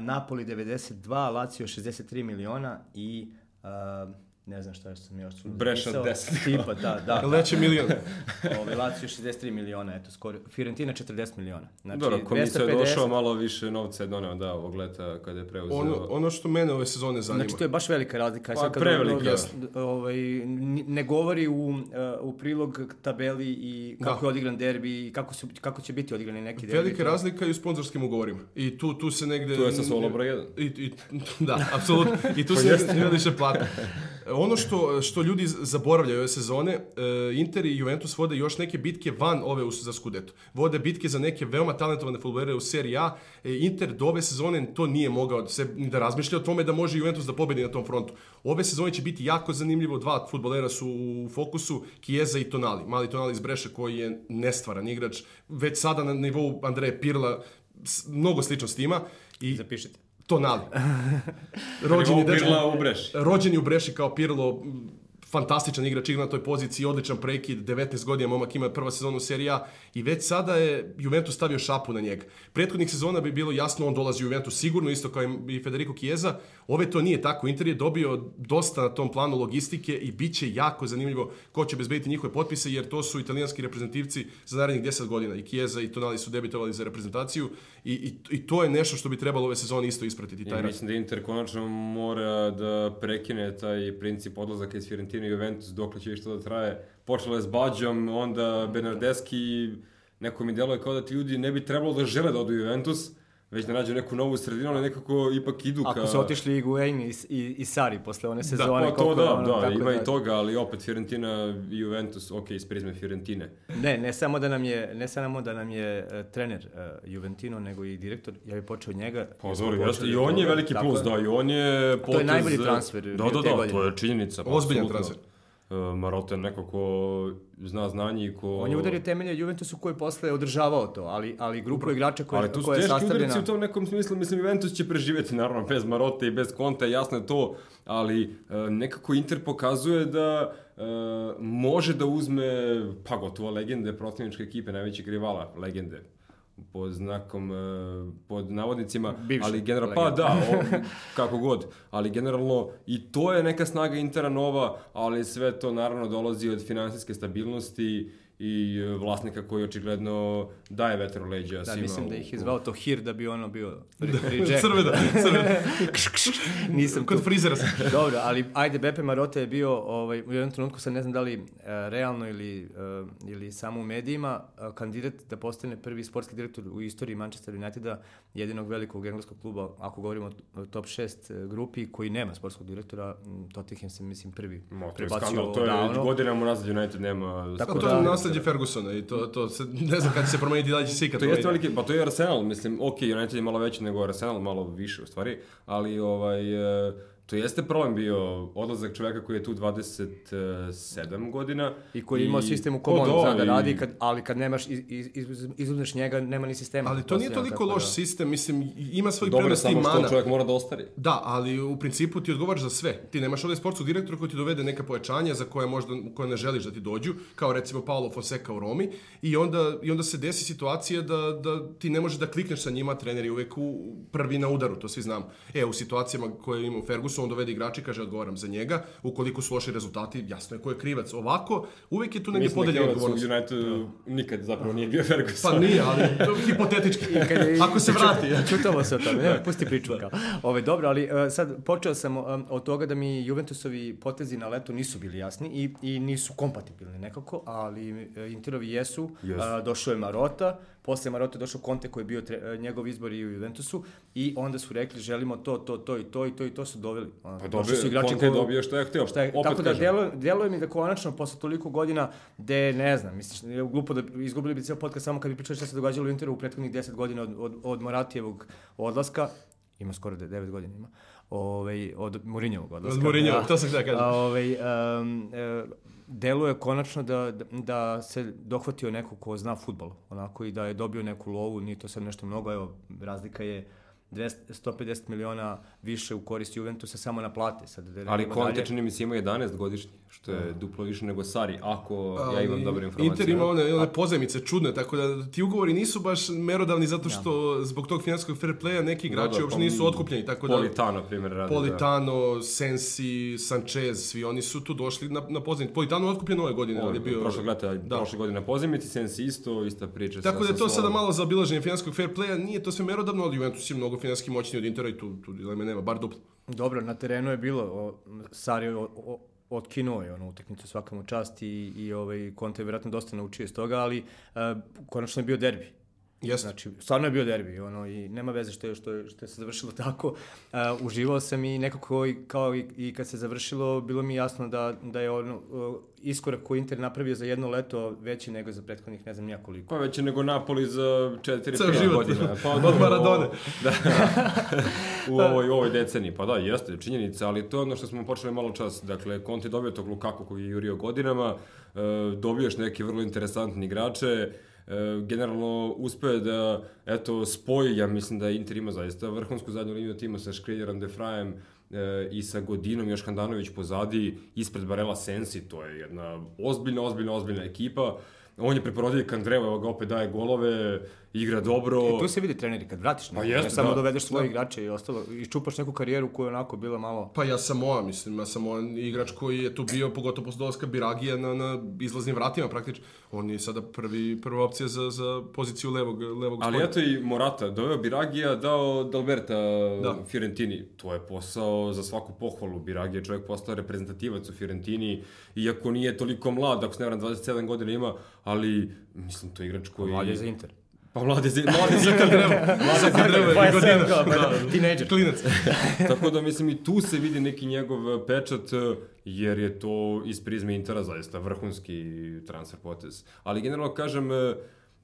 Napoli 92, Lazio 63 miliona i uh, ne znam šta sam još tu
Breša
zapisao.
10.
Tipa, da, da.
Leće milion.
Ovaj Lazio 63 miliona, eto skoro. Fiorentina 40 miliona. Znači
Dobro, komisija je
250
došao, malo više novca je doneo da ovog leta kada je preuzeo.
Ono, ono što mene ove sezone zanima.
Znači to je baš velika razlika.
Pa, prevelika,
ovaj, ne govori u, uh, u prilog tabeli i kako
Da.
je odigran derbi i kako, su, kako će biti odigrani neki derbi.
Velika razlika i u sponzorskim ugovorima. I tu, tu se negde...
Tu je sa Solo broj jedan.
I, i, da, apsolutno. I tu se negde ne više plata. Ono što, što ljudi zaboravljaju ove sezone, e, Inter i Juventus vode još neke bitke van ove za Scudetto. Vode bitke za neke veoma talentovane futbolere u seriji A. E, Inter do ove sezone to nije mogao se, ni da razmišlja o tome da može Juventus da pobedi na tom frontu. Ove sezone će biti jako zanimljivo. Dva futbolera su u fokusu, Chiesa i Tonali. Mali Tonali iz Breše koji je nestvaran igrač. Već sada na nivou Andreje Pirla s- mnogo sličnosti ima. I
Zapišite.
Tonali. Rođeni
Nivou
dečko-
Breši.
rođen je u Breši kao Pirlo, fantastičan igrač igra na toj poziciji, odličan prekid, 19 godina momak ima prva sezona u seriji A i već sada je Juventus stavio šapu na njega. Prethodnih sezona bi bilo jasno on dolazi u Juventus sigurno, isto kao i Federico Chiesa. Ove to nije tako. Inter je dobio dosta na tom planu logistike i bit će jako zanimljivo ko će bezbediti njihove potpise, jer to su italijanski reprezentativci za narednih 10 godina. I Chiesa i Tonali su debitovali za reprezentaciju i, i, i to je nešto što bi trebalo ove sezone isto ispratiti.
I
Taj rast.
mislim da Inter konačno mora da prekine taj princip odlazaka iz Fiorentina i Juventus dokle će što da traje. Počelo je s Bađom, onda Bernardeski, neko mi deluje kao da ti ljudi ne bi trebalo da žele da odu Juventus, već da nađu neku novu sredinu, ali nekako ipak idu ka...
Ako su otišli i Guain i, i, i Sari posle one sezone.
Pa to da,
je ono,
da,
tako
ima i toga, ali opet Fiorentina i Juventus, ok, iz prizme Fiorentine.
Ne, ne samo da nam je, ne samo da nam je uh, trener uh, Juventino, nego i direktor. Ja bih počeo njega.
Pa dobro, jeste, i on je veliki plus,
je.
da, i on je potez...
najbolji transfer
Da, da, da, to je činjenica. pa
Ozbiljan transfer.
E, Maroto je neko ko zna znanje i ko...
On je udario temelje Juventusu koji je posle održavao to, ali, ali grupu igrača koja,
Ali tu su
koja je
teški
sastavljena...
udarci u tom nekom smislu, mislim, Juventus će preživjeti, naravno, bez Marote i bez Conte, jasno je to, ali e, nekako Inter pokazuje da e, može da uzme, pa gotovo legende protivničke ekipe, najvećeg rivala, legende, pod znakom, e, pod navodnicima,
Bivše
ali generalno, pa da, o, kako god, ali generalno i to je neka snaga Intera nova, ali sve to naravno dolazi od finansijske stabilnosti i e, vlasnika koji očigledno daje vetar u leđa
Da,
svima
mislim da ih je zvao to Hir da bi ono bio reject.
Crvena, crvena.
Nisam
Kod
tu.
frizera sam.
Dobro, ali ajde, Bepe Marote je bio ovaj, u jednom trenutku, sad ne znam da li e, realno ili, e, ili samo u medijima, e, kandidat da postane prvi sportski direktor u istoriji Manchester Uniteda, jedinog velikog engleskog kluba, ako govorimo o top 6 e, grupi, koji nema sportskog direktora, Tottenham se, mislim, prvi
Ma, to je
prebacio
skandal, to je
odavno.
godinama unazad United nema...
Tako da-
nasledđe Fergusona i to, to se, ne znam kad će se promeniti, da će se ikad
To jeste veliki, pa to je Arsenal, mislim, ok, United je malo veći nego Arsenal, malo više u stvari, ali ovaj, e, to jeste problem bio odlazak čoveka koji je tu 27 godina.
I koji je imao sistem u kom on
da,
zna da radi, kad, ali kad nemaš, iz, iz, iz, izuzmeš njega, nema ni sistema.
Ali to nije toliko loš
da-
sistem, mislim, ima svoj
Dobro,
prednosti i
samo što
mana.
čovjek mora da ostari.
Da, ali u principu ti odgovaraš za sve. Ti nemaš ovdje sportskog direktora koji ti dovede neka pojačanja za koje možda koje ne želiš da ti dođu, kao recimo Paolo Fonseca u Romi, i onda, i onda se desi situacija da, da ti ne možeš da klikneš sa njima, trener je uvek u, prvi na udaru, to svi znamo. E, u situacijama koje ima u Ferguson, on dovede igrači, kaže odgovaram za njega, ukoliko su loši rezultati, jasno je ko je krivac. Ovako, uvek je tu negdje
Mislim da
podeljena
Kevac u
odgovornost.
Unitedu nikad zapravo nije bio Ferguson.
Pa nije, ali to je hipotetički.
Kad je-
Ako se vrati.
Čutamo se o tome, ne, pusti priču kao. Ove, dobro, ali e, sad počeo sam e, od toga da mi Juventusovi potezi na leto nisu bili jasni i, i nisu kompatibilni nekako, ali e, Interovi jesu.
Jesu.
A, došao je Marota, posle Marota je došao Conte koji je bio tre, e, njegov izbor i u Juventusu i onda su rekli želimo to, to, to i to i to i to su doveli. Ono,
Pa dobio,
su igrači
Conte je
koji-
dobio što je htio.
Šta je,
Opet
tako da deluje, deluje mi da konačno posle toliko godina gde ne znam, misliš, je glupo da izgubili bi ceo podcast samo kad bi pričali šta se događalo u Interu u prethodnih 10 godina od, od, od Moratijevog odlaska, ima skoro 9 godina ima, ovaj, od Mourinhovog odlaska.
Od Mourinhovog,
da.
to sam htio da kažem.
Ovaj, um, deluje konačno da, da, se dohvatio neko ko zna futbol, onako i da je dobio neku lovu, nije to sad nešto mnogo, evo, razlika je 200, 150 miliona više u korist Juventusa samo na plate. Sad, da
Ali Conte čini mi se ima 11 godišnji, što je duplo više nego Sari, ako ja imam dobre informacije.
Inter ima one, one pozajmice čudne, tako da ti ugovori nisu baš merodavni zato što zbog tog finanskog fair playa neki igrači
Da, da,
uopšte
pa,
nisu otkupljeni, tako da
Politano, primjer, radi. da.
Politano, Sensi, Sanchez, svi oni su tu došli na, na pozajmice. Politano je otkupljen ove godine, ali je bio...
Prošle, leta,
Da.
prošle godine na pozemici, Sensi isto, ista priča.
Tako da je to sada malo zaobilaženje finanskog fair playa, nije to sve merodavno, ali Juventus je mnogo finanski moćniji od Intera i tu, tu dileme nema, bar duplo.
Dobro, na terenu je bilo, o, Sari je otkinuo je onu utakmicu svakamu čast i, i ovaj, Conte je vjerojatno dosta naučio iz toga, ali uh, konačno je bio derbi.
Jeste.
Znači, stvarno je bio derbi, ono, i nema veze što je, što je, što je se završilo tako. Uh, uživao sam i nekako, i, kao i, i kad se završilo, bilo mi jasno da, da je ono, uh, iskorak koji Inter napravio za jedno leto veći nego za prethodnih, ne znam nija koliko.
Pa već je nego Napoli za 4-5
Ceo život.
godina. Pa,
Od Maradone.
Da, u ovoj, u ovoj deceniji. Pa da, jeste, činjenica, ali to je ono što smo počeli malo čas. Dakle, Conte je dobio tog Lukaku koji je jurio godinama, e, dobiješ neke vrlo interesantne igrače, e, generalno uspe da eto spoji, ja mislim da Inter ima zaista vrhunsku zadnju liniju tima sa Škriljerom, Defrajem e, i sa Godinom, još Handanović pozadi, ispred Barela Sensi, to je jedna ozbiljna, ozbiljna, ozbiljna ekipa. On je preporodio Kandreva, evo ga opet daje golove, igra dobro.
E, tu se vidi treneri, kad vratiš
Pa jeste,
ne samo
da.
dovedeš svoje
Da.
igrače i ostalo, i čupaš neku karijeru koja je onako bila malo...
Pa ja sam moja, mislim, ja sam on igrač koji je tu bio, pogotovo posle dolaska Biragija na, na izlaznim vratima praktično. On je sada prvi, prva opcija za, za poziciju levog, levog
Ali eto i Morata, doveo Biragija, dao Dalberta
Da.
Fiorentini. To je posao za svaku pohvalu. Biragija je čovjek postao reprezentativac u Fiorentini, iako nije toliko mlad, ako se ne varam 27 godina ima, ali mislim to je igrač koji...
Mlad je za Inter.
Pa mlad je za, mlad je za Kandrevo. Mlad je za
Kandrevo
Kandrevo.
je godina. Da.
teenager.
Klinac.
Tako da mislim i tu se vidi neki njegov pečat eh, jer je to iz prizme Intera zaista vrhunski transfer potez. Ali generalno kažem eh,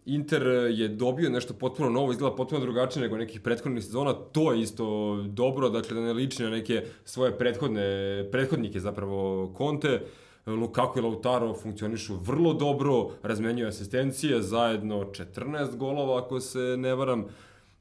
Inter je dobio nešto potpuno novo, izgleda potpuno drugačije nego nekih prethodnih sezona, to je isto dobro, dakle da ne liči na neke svoje prethodne, prethodnike zapravo Conte, Lukaku i Lautaro funkcionišu vrlo dobro, razmenjuju asistencije, zajedno 14 golova ako se ne varam,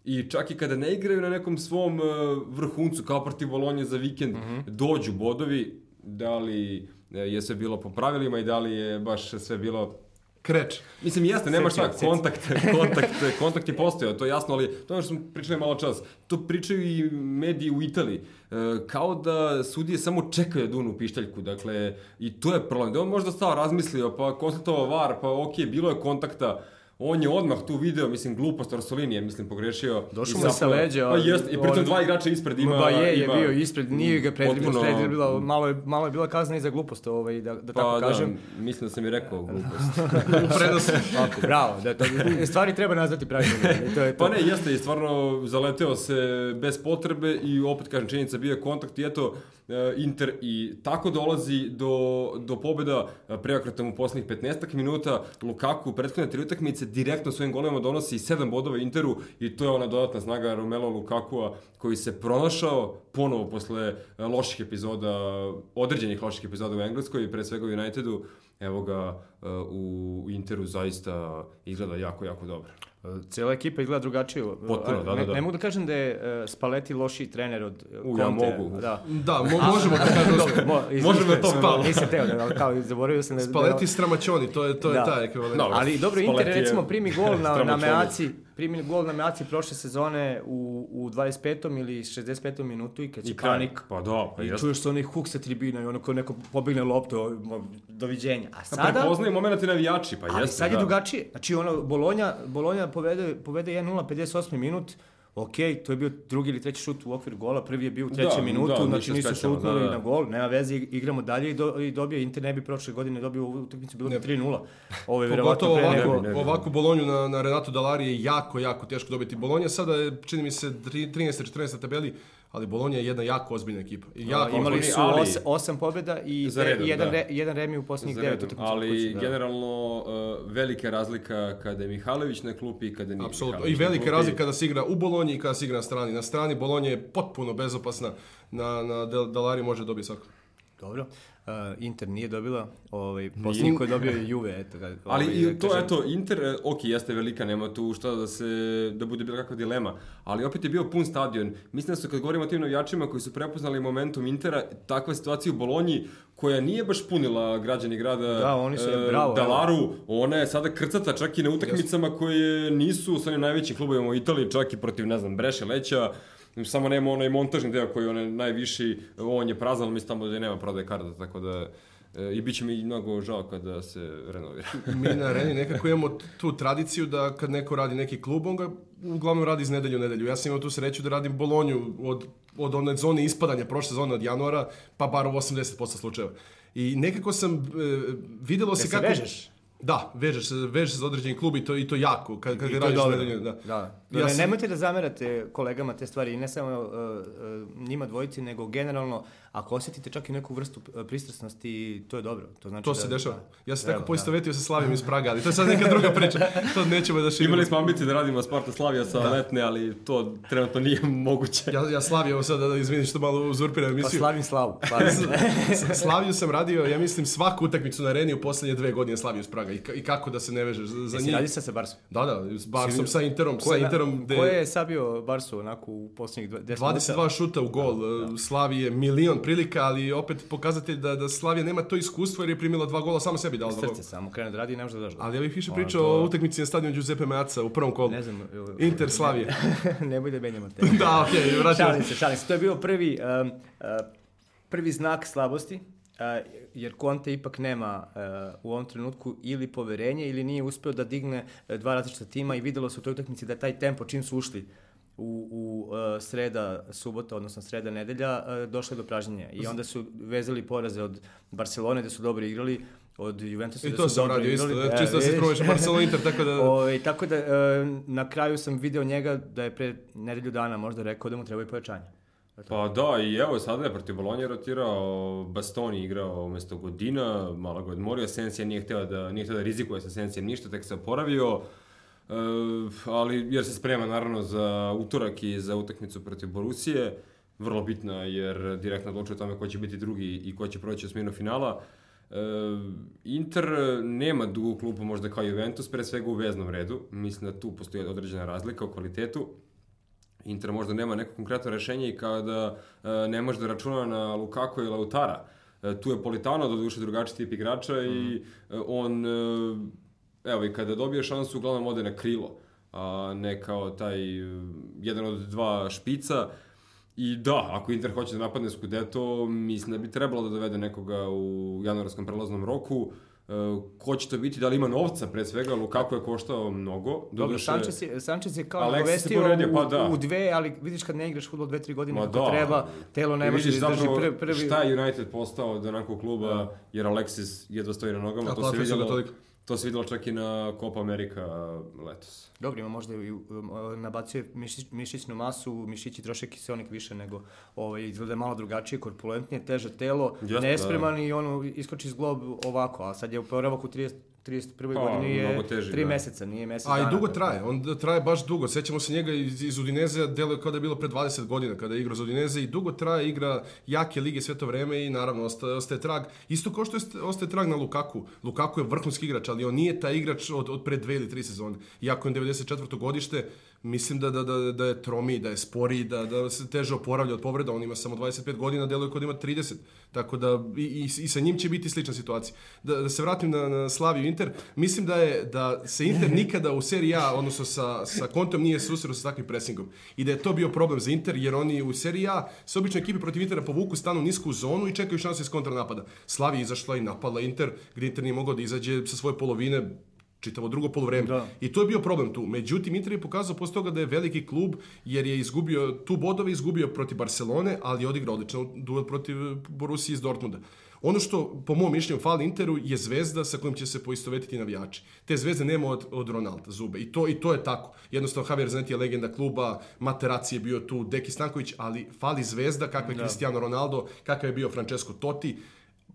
I čak i kada ne igraju na nekom svom uh, vrhuncu, kao protiv Bolonje za vikend, dođu bodovi, da li e, je sve bilo po pravilima i da li je baš sve bilo
Kreč.
Mislim, jeste, nema šta, kontakt, kontakt, kontakt je postojao, to je jasno, ali to je ono što smo pričali malo čas. To pričaju i mediji u Italiji. E, kao da sudije samo čekaju da dunu pištaljku, dakle, i to je problem. Da on možda stao razmislio, pa konstatovao var, pa ok, bilo je kontakta, on je odmah tu video, mislim, glupost Orsolini je, mislim, pogrešio.
Došao mu sa leđa,
Pa jest, i pritom
on-
dva igrača ispred ima...
Ba je, je
ima
bio ispred, nije ga predribilo, predribilo, malo je, malo je bila kazna i za glupost, ovaj, da, da tako
Pa
kažem.
da, mislim da sam i rekao glupost.
U prenosu.
Tako, bravo, da, to, stvari treba nazvati pravilno. i To je to.
Pa ne, jeste, i stvarno zaleteo se bez potrebe i opet kažem činjenica bio je kontakt i eto e, Inter i tako dolazi do, do pobjeda e, preokretom u poslednjih 15 minuta Lukaku u prethodne tri utakmice direktno svojim golovima donosi 7 bodova Interu i to je ona dodatna snaga Romelu Lukakua koji se pronašao ponovo posle e, loših epizoda, određenih loših epizoda u Engleskoj i pre svega u Unitedu evo ga e, u Interu zaista izgleda jako, jako dobro.
Cijela ekipa izgleda drugačije.
Potpuno, da,
ne,
da, da.
Ne mogu da kažem da je uh, Spalletti lošiji trener od
U, ja mogu.
Da.
Da, mo možemo da kažemo.
Mo, iz-
Možemo o tome
Spal-
malo.
Nisam teo, da, ali kao zaboravio sam da...
Spaleti Stramačoni, to je, to je
Da.
taj ekvivalent.
Dobro.
Ali dobro, Inter
Spalletti je
recimo primi gol na, na. Meaci, primi gol na Meaci prošle sezone u, u 25. ili 65. minutu i kad će. Panik
Pa da, pa
I čuješ se onih huk sa tribina i ono ko neko pobegne loptu, doviđenja. A
Pa
sada,
prepoznaju moment i navijači, pa
ali
jeste,
sad je
da.
drugačije. Znači ono, Bolonja, Bolonja povede, povede 1-0, 58. minut, ok, to je bio drugi ili treći šut u okviru gola, prvi je bio u trećem
Da,
minutu,
da,
znači nisu šutnuli
da, da.
na gol, nema veze, igramo dalje i, do, i dobio, Inter ne bi prošle godine dobio u utakmicu, bilo bi 3-0. Ovo je verovatno pre
ovako,
nego...
Ne
ovakvu Bolonju na, na Renato Dalari je jako, jako teško dobiti. Bolonja sada je, čini mi se, tri- 13. 14. tabeli, ali Bolonja je jedna jako ozbiljna ekipa. I jako
Imali
oni,
su
ali-
os, osam pobjeda i,
Za redom,
jedan,
da.
re, jedan remi u posljednjih devet utakmica.
ali
kući, da.
generalno uh, velika razlika kada je Mihajlović na klupi i kada nije
Apsolutno.
Mihajlović
I velika razlika kada se igra u Bolonji i kada se igra na strani. Na strani Bolonje je potpuno bezopasna. Na, na Dalari može dobiti svako.
Dobro. Uh, Inter nije dobila, ovaj, posljednji koji je dobio je Juve, eto ga.
Ali
ovaj,
i to,
kažem,
eto, Inter, e, ok, jeste velika, nema tu šta da se, da bude bilo kakva dilema, ali opet je bio pun stadion. Mislim da su, kad govorimo o tim navijačima koji su prepoznali momentum Intera, takva situacija u Bolonji, koja nije baš punila građani grada
Da, oni su,
e,
bravo,
Dalaru, ona je sada krcata čak i na utakmicama koje nisu sa najvećim klubovima u Italiji, čak i protiv, ne znam, Breše, Leća, samo nema onaj montažni deo koji je onaj najviši, on je prazan, ali mislim tamo da nema prodaje karta, tako da e, i bit će mi mnogo žao kada se renovira.
Mi na areni nekako imamo tu tradiciju da kad neko radi neki klub, on ga uglavnom radi iz nedelju u nedelju. Ja sam imao tu sreću da radim Bolonju od, od one zone ispadanja prošle sezone od januara, pa bar u 80% slučajeva. I nekako sam, e, videlo se
se
kako...
vežeš?
Da, vežeš se, vežeš se za određeni klub i to, i to jako, kad, kad
I to je
radiš
dobro.
nedelju, da.
Da.
Ja
ne,
sam-
Nemojte da zamerate kolegama te stvari, i ne samo uh, uh, njima dvojici, nego generalno, ako osjetite čak i neku vrstu uh, pristrasnosti, to je dobro. To, znači
To
da,
se dešava.
da.
Ja se
Treba,
tako poistovetio sa Slavijom iz Praga, ali to je sad neka druga priča. To nećemo da širimo.
Imali smo ambicije da radimo Sparta Slavija sa letne, ali to trenutno nije moguće.
Ja, ja Slaviju, sad da izvini što malo uzurpiram
Pa
emisiju.
slavim slavu. Slavim.
S- Slaviju sam radio, ja mislim, svaku utakmicu na areni u posljednje dve godine Slaviju iz Praga. I, ka- i kako da se ne vežeš za, za
Jesi
njih?
radi sa sa Barsom?
Da, da, s Barsom, sa Interom,
Ko
sa Interom, gde
Ko je sabio Barsu onako u posljednjih dva- 10 minuta?
22 šuta u gol, da. Slavije milion prilika, ali opet pokazatelj da, da Slavija nema to iskustvo jer je primila dva gola, samo sebi dala dva gola.
Srce samo krene da radi i ne može da daš.
Ali ja bih više
Ono,
pričao
to-
o utakmici na stadionu Giuseppe Meazza u prvom kolu.
Ne znam.
Inter Slavije.
Nemoj da menjamo te.
da, okej, okay, vraćamo
Šalim se, šalim se. To je bio prvi, um, uh, prvi znak slabosti, uh, jer Conte ipak nema uh, u ovom trenutku ili poverenje ili nije uspeo da digne uh, dva različita tima i videlo se u toj utakmici da taj tempo čim su ušli u, u uh, sreda, subota, odnosno sreda, nedelja, uh, došlo je do pražnjenja. I onda su vezali poraze od Barcelone gde su dobro igrali, od Juventusa
I
da
to sam radio isto,
igrali.
da,
E,
čisto da se probaš Barcelona Inter, tako da...
Ovaj, tako da, e, na kraju sam video njega da je pre nedelju dana možda rekao da mu trebaju pojačanje.
Pa da, i evo sada je protiv Bolonje rotirao, Bastoni igrao umesto Godina, malo ga odmorio, Sensija nije hteo da, nije hteo da rizikuje sa Sensijem ništa, tek se oporavio, e, ali jer se sprema naravno za utorak i za utakmicu protiv Borusije, vrlo bitna jer direktno odlučuje o tome ko će biti drugi i ko će proći osminu finala. E, Inter nema dugu klupu možda kao Juventus, pre svega u veznom redu. Mislim da tu postoji određena razlika u kvalitetu. Inter možda nema neko konkretno rešenje i kada e, ne može da računa na Lukaku i Lautara. E, tu je Politano, do duše drugačiji tip igrača i e, on, e, evo i kada dobije šansu, uglavnom ode na krilo, a ne kao taj e, jedan od dva špica. I da, ako Inter hoće da napadne Scudetto, mislim da bi trebalo da dovede nekoga u januarskom prelaznom roku. E, ko će to biti, da li ima novca pre svega, Lukaku je koštao mnogo.
Dobro, Sanchez je, Sanchez je kao
Alexis se povredio,
u,
pa da.
u dve, ali vidiš kad ne igraš futbol dve, tri godine
Ma
kako
da.
treba, telo ne može da izdrži prvi, prvi...
Šta je United postao od onakvog kluba, jer Alexis jedva stoji na nogama,
A
to se
su ga
vidjelo,
toliko.
To se vidjelo čak i na Copa America letos.
Dobro, ima možda i nabacuje mišić, mišićnu masu, mišići troše kiselnik više nego ovaj, izgleda malo drugačije, korpulentnije, teže telo,
Jeste,
nespreman i ono iskoči iz glob ovako, a sad je u oporavak u 30, 31.
Pa,
godini je
teži,
3
da.
meseca, nije mesec
A i dugo
tako
traje, on da traje baš dugo. Sećamo se njega iz, iz Udineze, deluje kao da je bilo pre 20 godina kada je igrao za Udineze i dugo traje, igra jake lige sve to vreme i naravno ostaje, ostaje trag. Isto kao što jest- ostaje trag na Lukaku. Lukaku je vrhunski igrač, ali on nije taj igrač od, od pre dve ili tri sezone. Iako je on 94. godište, mislim da, da, da, da je tromi, da je spori, da, da se teže oporavlja od povreda. On ima samo 25 godina, deluje kao da ima 30. Tako da i, i, i sa njim će biti slična situacija. Da, da se vratim na, na Slaviju Inter, mislim da je da se Inter nikada u seriji A, odnosno sa, sa Kontom nije susreo sa takvim presingom. I da je to bio problem za Inter, jer oni u seriji A se obično ekipe protiv Intera povuku, stanu nisku u zonu i čekaju šanse iz kontranapada. Slavija izašla i napadla Inter, gdje Inter nije mogao da izađe sa svoje polovine čitavo drugo polovreme.
Da.
I to je bio problem tu. Međutim, Inter je pokazao posle toga da je veliki klub, jer je izgubio tu bodove, izgubio protiv Barcelone, ali je odigrao odličan duel protiv Borussia iz Dortmunda. Ono što, po mom mišljenju, fali Interu je zvezda sa kojom će se poistovetiti navijači. Te zvezde nema od, od Ronalda, Zube. I to, I to je tako. Jednostavno, Javier Zanetti je legenda kluba, Materazzi je bio tu, Deki Stanković, ali fali zvezda kakva je Cristiano Ronaldo, kakav je bio Francesco Totti.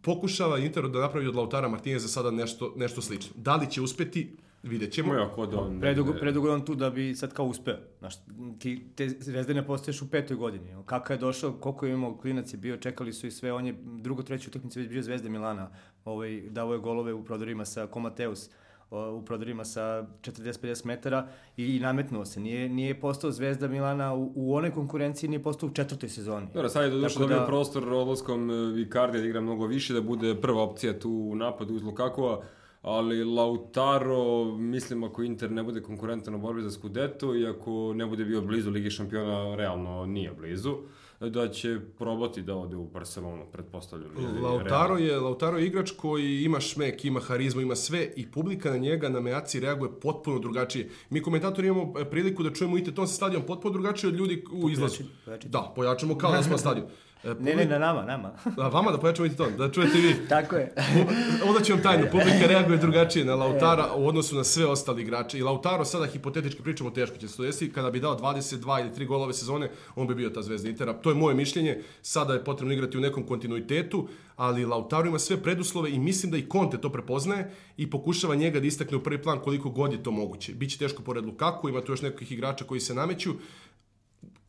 Pokušava Inter da napravi od Lautara Martineza sada nešto, nešto slično. Da li će uspeti, vidjet ćemo.
Moja kod on...
Predugo, predugo je on tu da bi sad kao uspeo. Znaš, ti, te zvezde ne postaješ u petoj godini. Kako je došao, koliko je imao klinac je bio, čekali su i sve, on je drugo, treću utakmicu već bio zvezda Milana. Ovaj, davo je golove u prodorima sa Komateus o, u prodorima sa 40-50 metara i, nametnuo se. Nije, nije postao zvezda Milana u, u onoj konkurenciji, nije postao u četvrtoj sezoni.
Dobro, sad je do duše
Tako
dobio
da-
prostor odlaskom e, Icardi da igra mnogo više, da bude prva opcija tu u napadu uz Lukakova, ali Lautaro, mislim ako Inter ne bude konkurentan u borbi za Scudetto i ako ne bude bio blizu Ligi šampiona, realno nije blizu. Da će probati da ode u Barcelonu, pretpostavljam.
Lautaro je, Lautaro je igrač koji ima šmek, ima harizmu, ima sve i publika na njega na mejaci reaguje potpuno drugačije. Mi komentatori imamo e, priliku da čujemo i ton sa stadion potpuno drugačije od ljudi u izlazu. Da, pojačamo kao da smo na stadion. E,
Ne, ne, na nama, nama.
A vama da pojačamo i ton, da čujete vi.
Tako je.
Onda ću vam tajno, publika reaguje drugačije na Lautara u odnosu na sve ostali igrače. I Lautaro, sada hipotetički pričamo, teško će se to desiti, kada bi dao 22 ili 3 golove sezone, on bi bio ta zvezda Intera. To je moje mišljenje, sada je potrebno igrati u nekom kontinuitetu, ali Lautaro ima sve preduslove i mislim da i Conte to prepoznaje i pokušava njega da istakne u prvi plan koliko god je to moguće. Biće teško pored Lukaku, ima tu još nekih igrača koji se nameću,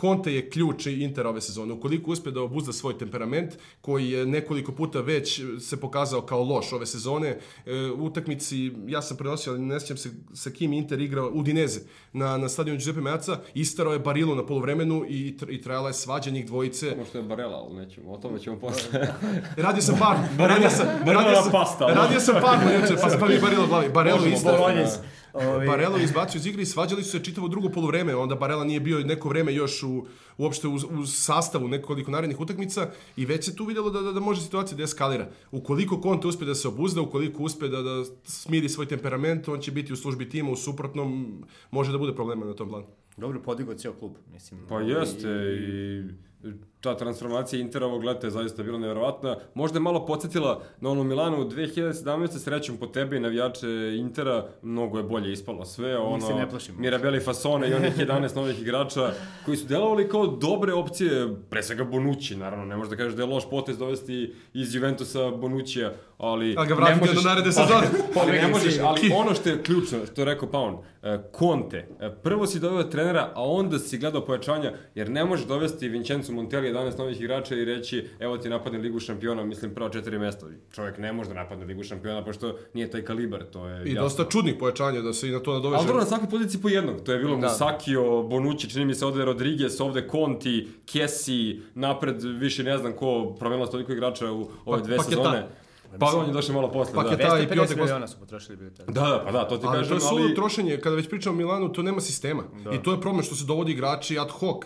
Conte je ključ Intera ove sezone. Ukoliko uspe da obuzda svoj temperament, koji je nekoliko puta već se pokazao kao loš ove sezone, e, u utakmici, ja sam prenosio, ali ne sjećam se sa kim Inter igrao, Udineze, na, na stadionu Giuseppe Meazza, istarao je Barilu na polovremenu i, i trajala je svađa njih dvojice.
Možda je Barela, ali nećemo, o tome ćemo posle.
Radio sam par, radio sam, radio sam,
pasta.
radio sam par, pa, pa mi Barilo glavi. Barelo.
Bolonjez. Ovi-
Barelo je izbacio iz igre i svađali su se čitavo drugo poluvreme, onda Barela nije bio neko vreme još u, uopšte u, u sastavu nekoliko narednih utakmica i već se tu vidjelo da, da, da može situacija da eskalira. Ukoliko Conte uspe da se obuzda, ukoliko uspe da, da smiri svoj temperament, on će biti u službi tima, u suprotnom može da bude problema na tom planu.
Dobro podigao cijel klub, mislim.
Pa jeste i ta transformacija Intera ovog leta je zaista bila nevjerovatna. Možda je malo podsjetila na onu Milanu 2017. srećom po tebi i navijače Intera, mnogo je bolje ispalo sve. Ono,
se ne plašimo.
Mirabeli Fasone i onih 11 novih igrača koji su delovali kao dobre opcije, pre svega Bonucci, naravno, ne možeš da kažeš da je loš potez dovesti iz Juventusa Bonuccija, ali...
Ali ga vratiti
možeš-
do naredne sezone.
Pa ali ne možeš, ali ono što je ključno, što je rekao Paun, e, Conte, e, prvo si doveo trenera, a onda si gledao pojačanja, jer ne možeš dovesti Vincenzo Montelli 11 novih igrača i reći, evo ti napadne Ligu šampiona, mislim prva četiri mesta. Čovjek ne može da napadne Ligu šampiona, pošto nije taj kalibar, to je
I
jasno.
dosta čudnih pojačanja da se i na to nadoveže.
Ali dobro, na svakoj poziciji po jednog. To je bilo
Da.
Musakio, Bonucci, čini mi se ovde Rodriguez, ovde Conti, Kessi, napred više ne znam ko, promenilo se toliko igrača u ove
Pa-
dve
Paketa.
sezone. Pa on je došao malo posle, da.
Paketa. i
250
Piontek
miliona su potrošili bili tada.
Da, da, pa da, to ti
Ali to
kažem,
je
ali...
trošenje, kada već pričamo o Milanu, to nema sistema. I to je problem što se dovodi igrači ad hoc.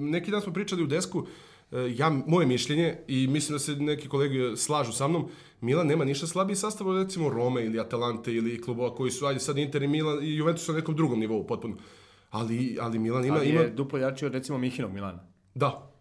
Neki dan smo pričali u desku, e, ja, moje mišljenje, i mislim da se neki kolege slažu sa mnom, Milan nema ništa slabiji sastav od recimo Rome ili Atalante ili klubova koji su, ajde sad Inter i Milan i Juventus su na nekom drugom nivou potpuno. Ali, ali Milan ima,
Ali
ima...
je duplo jači od recimo Mihinog Milana.
Da,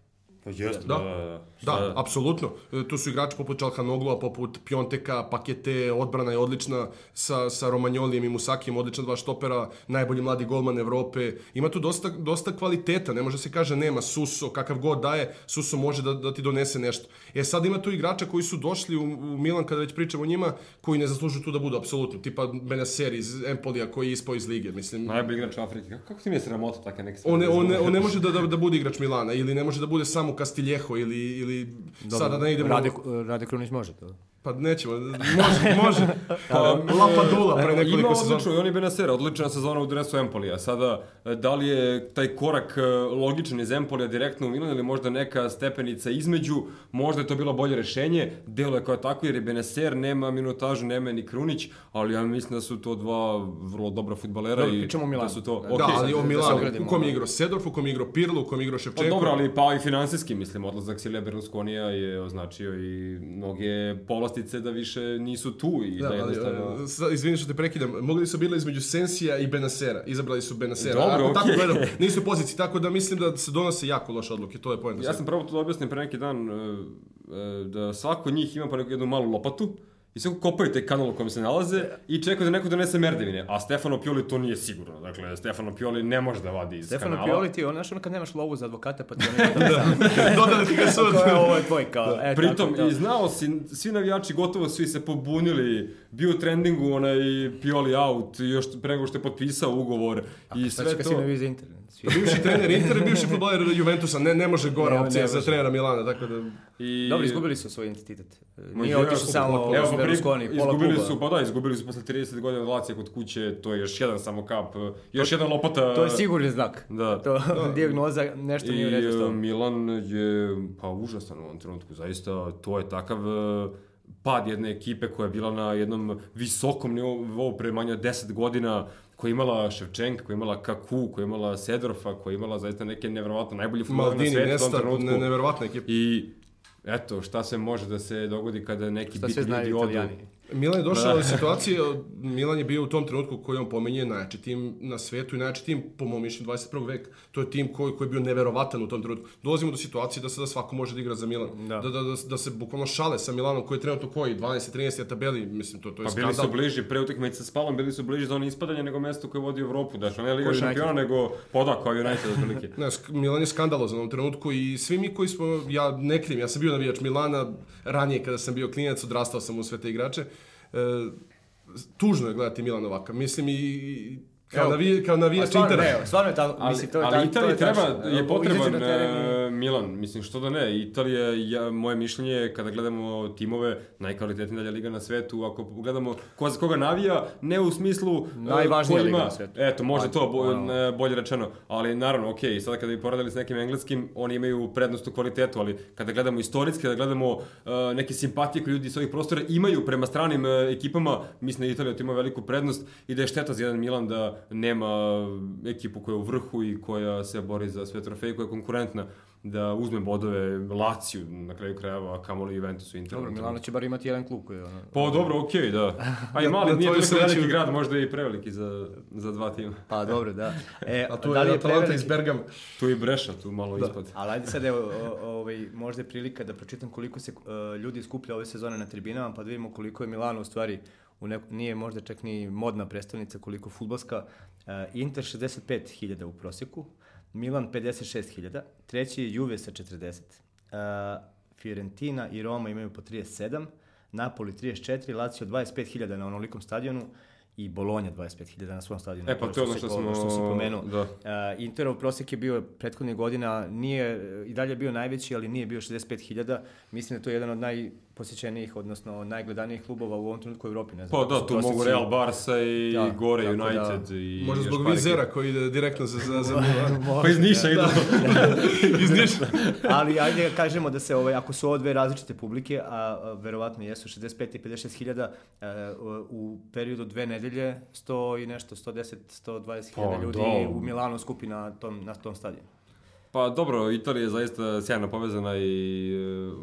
Pa jeste,
Da.
da, da, da.
Da, apsolutno. E, Tu su igrači poput Čalhanoglua, poput Pionteka, Pakete, odbrana je odlična sa, sa Romagnolijem i Musakijem, odlična dva štopera, najbolji mladi golman Evrope. Ima tu dosta, dosta kvaliteta, ne može se kaže nema Suso, kakav god daje, Suso može da, da ti donese nešto. E sad ima tu igrača koji su došli u, u Milan, kada već pričamo o njima, koji ne zaslužuju tu da budu, apsolutno. Tipa Benacer iz Empolija koji je ispao iz lige, mislim.
Najbolji igrač Afrike. Kako, kako ti mi je sramota takve neke stvari?
On ne, on, ne, on ne može da, da, da bude igrač Milana ili ne može da bude samo Castiljeho ili, ili sada da ne idemo...
Rade, Rade Krunić može to.
Pa nećemo, može, može. Pa, Lapadula pre
Ima
nekoliko sezona.
odlično, i on je Benasera, odlična sezona u dresu Empolija. Sada, e, da li je taj korak e, logičan iz Empolija direktno u Milan ili možda neka stepenica između, možda je to bilo bolje rešenje, delo je kao tako jer je Benaser, nema minutažu, nema ni Krunić, ali ja mislim da su to dva vrlo dobra futbalera
Dobro,
i
pričamo o
da
Milanu.
su to...
Da,
Da,
okej,
ali o
da
Milanu, u kom je
ono.
igrao Sedorf, u kom je igrao Pirlo, u kom je igrao
Pa
Ševčenko.
dobro, ali pa i finansijski, mislim, odlazak Silvia Berlusconija je označio i mnoge povlastice da više nisu tu i da,
Da, ali,
jednostavno...
e, sa- izvini što te prekidam, mogli su bila između Sensija i Benasera, izabrali su Benasera.
Dobro,
Ako tako gledam, nisu u poziciji, tako da mislim da se donose jako loše odluke, to je poenta.
Ja sam probao to da objasnim pre neki dan, e, e, da svako njih ima pa jednu malu lopatu i sve kopaju taj kanal u kojem se nalaze i čekaju da neko donese merdevine, a Stefano Pioli to nije sigurno. Dakle, Stefano Pioli ne može da vadi iz
Stefano
kanala.
Pioli ti, on, znaš ono kad nemaš lovu za advokata, pa ti on
Dodali ti ga sud.
Je ovo je tvoj kao, e,
Pritom,
tako, to.
i znao si, svi navijači gotovo svi se pobunili, bio u trendingu onaj Pioli out, još pre nego što je potpisao ugovor i
Sad
sve
će kad si
to.
navizi internet. Svi.
Bivši trener Inter bivši futboler Juventusa, ne, ne može gora
Ne,
opcija
ne
za trenera Milana, tako da...
I...
Dobro, izgubili su svoj identitet. Nije
je,
otišao samo.
Evo, pri-
Berlusconi, pola
izgubili
kluba.
su, pa da, izgubili su posle 30 godina od Lacija kod kuće, to je još jedan samo kap, još jedan lopata.
To je sigurni znak.
Da.
To, dijagnoza, nešto nije u redu s
e,
tom.
Milan je pa užasan u ovom trenutku, zaista to je takav e, pad jedne ekipe koja je bila na jednom visokom nivou pre manje od 10 godina, koja je imala Ševčenka, koja je imala Kaku, koja je imala Sedorfa, koja je imala zaista neke nevjerovatno najbolji futbolere na
Maldini,
svetu u tom
Nesta,
trenutku.
ne, neverovatna ekipa.
I eto, šta se može da se dogodi kada neki
Šta sve
bitni
znaju
ljudi odu.
italijani?
Milan je došao u situacije, Milan je bio u tom trenutku koji on pomenje najjači tim na svetu i najjači tim, po mom mišljenju, 21. veka. To je tim koji, koji je bio neverovatan u tom trenutku. Dolazimo do situacije da sada svako može da igra za Milan.
Da.
Da, da, da, da se bukvalno šale sa Milanom koji je trenutno koji, 12. 13. tabeli, mislim, to, to je
Pa bili
skandal.
su bliži, pre utakmice sa Spalom, bili su bliži za ono ispadanje nego mesto koje vodi Evropu. Znači, ne Liga šampiona, nego poda kao United otprilike.
Ne, Milan je skandalozan u ovom trenutku i svi mi koji smo, ja ne krijem, ja sam bio navijač Milana, ranije kada sam bio klinac, odrastao sam u sve te igrače. E, tužno je gledati Milan ovakav. Mislim i kao, navi, kao
A
navijač
stvarno,
Intera.
ne, stvarno je tako,
Ali,
mislim, to je
ali
tako-
Italiji
to je
treba,
tačno.
je potreban e, Milan, mislim što da ne, Italija, ja, moje mišljenje je kada gledamo timove, najkvalitetnija dalja liga na svetu, ako gledamo ko za koga navija, ne u smislu e,
Najvažnija
ko
liga
ima-
na svetu.
Eto, možda to bo, ne, bolje rečeno, ali naravno, ok, sada kada bi poradili s nekim engleskim, oni imaju prednost u kvalitetu, ali kada gledamo istorijski, kada gledamo e, neke simpatije koje ljudi s ovih prostora imaju prema stranim e, ekipama, mislim da Italija tu ima veliku prednost i da je šteta za jedan Milan da nema ekipu koja je u vrhu i koja se bori za sve trofeje, koja je konkurentna da uzme bodove Laciju na kraju krajeva, a kamoli Juventusu i Interu.
Dobro, Milano će bar imati jedan klub koji je ono...
Pa dobro, okej, da. A i mali,
Na
nije
tvoju
toliko
sreću-
veliki grad, možda je i preveliki za, za dva tima.
Pa dobro, da. E,
A tu
da
je
je
Atalanta
preveliki-
iz Bergama.
Tu i Breša, tu malo ispod.
Ali ajde sad, evo, ovaj, možda je prilika da pročitam koliko se uh, ljudi skuplja ove sezone na tribinama, pa da vidimo koliko je Milano u stvari, u neko, nije možda čak ni modna predstavnica, koliko futbalska. Uh, Inter 65.000 u prosjeku, Milan 56.000, treći je Juve sa 40. Uh, Fiorentina i Roma imaju po 37, Napoli 34, Lazio 25.000 na onolikom stadionu i Bolonja 25.000 na svom stadionu.
E, pa to je ono što smo-
što si pomenuo.
da.
Uh, Interov prosjek je bio prethodnih godina, nije, i dalje je bio najveći, ali nije bio 65.000. Mislim da je to jedan od najposjećenijih, odnosno najgledanijih klubova u ovom trenutku u Evropi. Ne znam,
Pa da, tu mogu. Real Barca i
Da,
gore
tako da-
United i
Možda zbog Vizera koji ide direktno za, za, za Milan.
Pa iz Niša idu.
iz Niša.
ali ajde da kažemo da se, ovaj, ako su ovo dve različite publike, a, a verovatno jesu 65 i 56 hiljada, e, u- u periodu dve nedelje 100 i nešto, 110, 120 hiljada
Pa,
ljudi
da.
u Milanu skupi na tom, na tom stadionu.
Pa dobro, Italija je zaista sjajno povezana i e,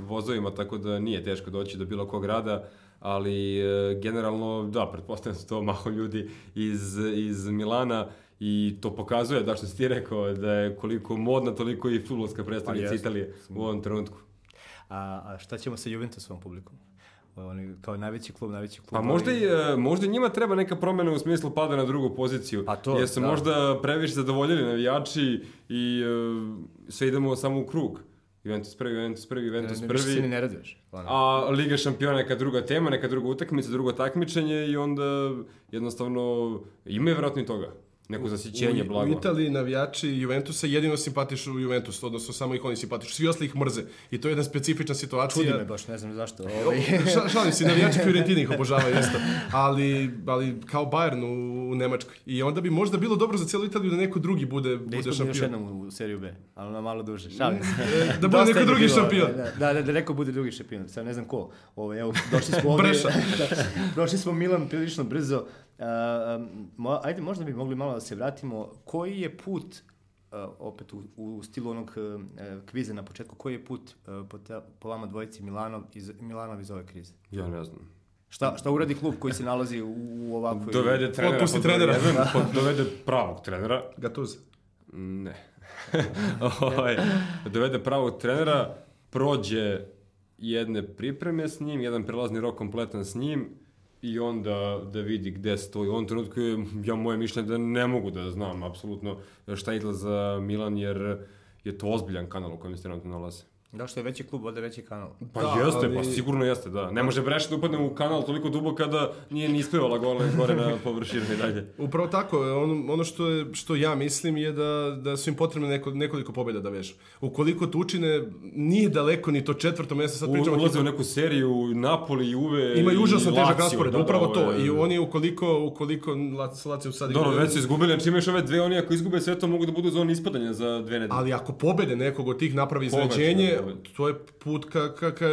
vozovima, tako da nije teško doći do bilo kog grada, ali e, generalno, da, pretpostavljam da su to malo ljudi iz, iz Milana i to pokazuje, da što si ti rekao, da je koliko modna, toliko i futbolska predstavnica
Pa.
Italije u ovom trenutku.
A, a šta ćemo sa Juventusovom publikom? Oni, kao najveći klub, najveći klub.
Pa možda i, e, možda njima treba neka promena u smislu pada na drugu poziciju.
Pa to,
jer su
da.
možda previše zadovoljili navijači i e, sve idemo samo u krug. Juventus prvi, Juventus prvi, Juventus
ne, ne, više se ni
prvi.
ne raduješ.
A Liga šampiona neka druga tema, neka druga utakmica, drugo takmičenje i onda jednostavno ima je vjerojatno i toga. Neko zasićenje, blago.
u Italiji navijači Juventusa jedino simpatišu Juventus, odnosno samo ih oni simpatišu. Svi ostali ih mrze. I to je jedna specifična situacija.
Čudi me baš, ne znam zašto. Ovaj,
Ša- Šalim se, navijači Fiorentini ih obožavaju isto. Ali, ali kao Bayern u, u Nemačkoj. I onda bi možda bilo dobro za cijelu Italiju da neko drugi bude,
da
bude
ispadne još
šampion.
jednom u seriju B, ali na malo duže. Šalim se.
Da bude neko drugi
bilo,
šampion.
Da, da, da, da neko bude drugi šampion. Sad ne znam ko. Ovo, evo, došli smo ovdje.
Breša.
da, došli smo Milan prilično brzo. Uh, mo, ajde, možda bi mogli malo da se vratimo. Koji je put, uh, opet u, u stilu onog uh, kviza na početku, koji je put uh, po, te, po vama dvojici Milanov iz, Milanov iz ove krize?
Ja ne znam.
Šta, šta uradi klub koji se nalazi u, u ovakvoj...
Dovede trenera.
Otpusti trenera.
jedan, pod- dovede pravog trenera.
Gatuz.
Ne. Ovaj, dovede pravog trenera, prođe jedne pripreme s njim, jedan prelazni rok kompletan s njim i onda da vidi gde stoji. U ovom trenutku je, ja moje mišljenje da ne mogu da znam apsolutno šta ide za Milan jer je to ozbiljan kanal u kojem se trenutno nalaze.
Da što je veći klub, ovdje veći kanal.
Pa
Da,
jeste,
ali-
pa sigurno jeste, da. Ne može Breš da upadne u kanal toliko duboko kada nije ni isplivala gole gore na površinu i dalje.
Upravo tako, ono, ono što, je, što ja mislim je da, da su im potrebne neko, nekoliko pobjeda da vežu. Ukoliko to učine, nije daleko ni to četvrto mjesto, sad pričamo o
ulaze u neku seriju, Napoli, Juve
Imaju
i
užasno težak raspored,
da, da,
upravo to.
je-
I oni ukoliko, ukoliko Lac- Lazio sad...
Dobro, već su izgubili, znači imaš ove dve, oni ako izgube sve to mogu da budu zoni ispadanja za dve nedelje.
Ali ako pobede nekog od tih napravi
Koga
to je put ka, ka, ka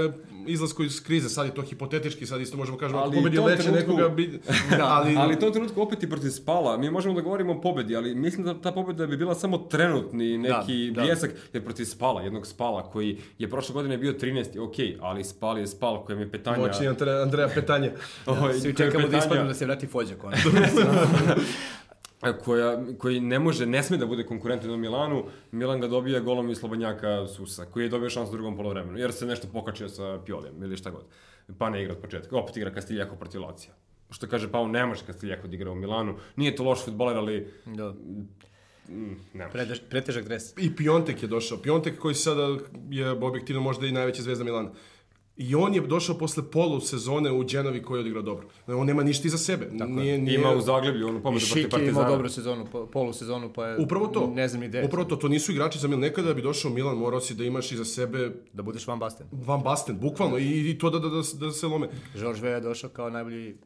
izlasku iz krize. Sad je to hipotetički, sad isto možemo kažemo
Ali
ako pobedi leče
trenutku-
nekoga. Bi... da, ali,
Ali u tom trenutku opet i protiv Spala, mi možemo da govorimo o pobedi, ali mislim da ta pobeda bi bila samo trenutni neki
Da, da.
bljesak, jer protiv Spala, jednog Spala koji je prošle godine bio 13. ok, ali Spal je Spal kojem je petanja...
moćni Andreja, Petanje.
ovaj,
Svi čekamo da
petanja-
ispadnu da se vrati Fođa konačno.
koja, koji ne može, ne sme da bude konkurentan u Milanu, Milan ga dobija golom iz Slobodnjaka Susa, koji je dobio šansu u drugom polovremenu, jer se nešto pokačio sa Piolijem ili šta god. Pa ne igra od početka, opet igra Castiljako protiv Lacija. Što kaže Pao, ne može Castiljako da igra u Milanu, nije to loš futboler, ali
da.
mm, ne može.
Pretež, pretežak dres.
I Piontek je došao. Piontek koji sada je objektivno možda i najveća zvezda Milana. I on je došao posle polu sezone u Genovi koji je odigrao dobro. On nema ništa iza sebe. nije, nije...
Ima u Zagleblju onu pobedu protiv
Šik je imao
Partizana.
dobru sezonu, po- polu sezonu, pa je...
Upravo to.
Ne znam je.
Upravo to. To nisu igrači za Milan. Nekada da bi došao Milan, morao si da imaš iza sebe
Da budeš Van Basten.
Van Basten, bukvalno. I, i to da, da, da, da se lome.
George Weah je došao kao najbolji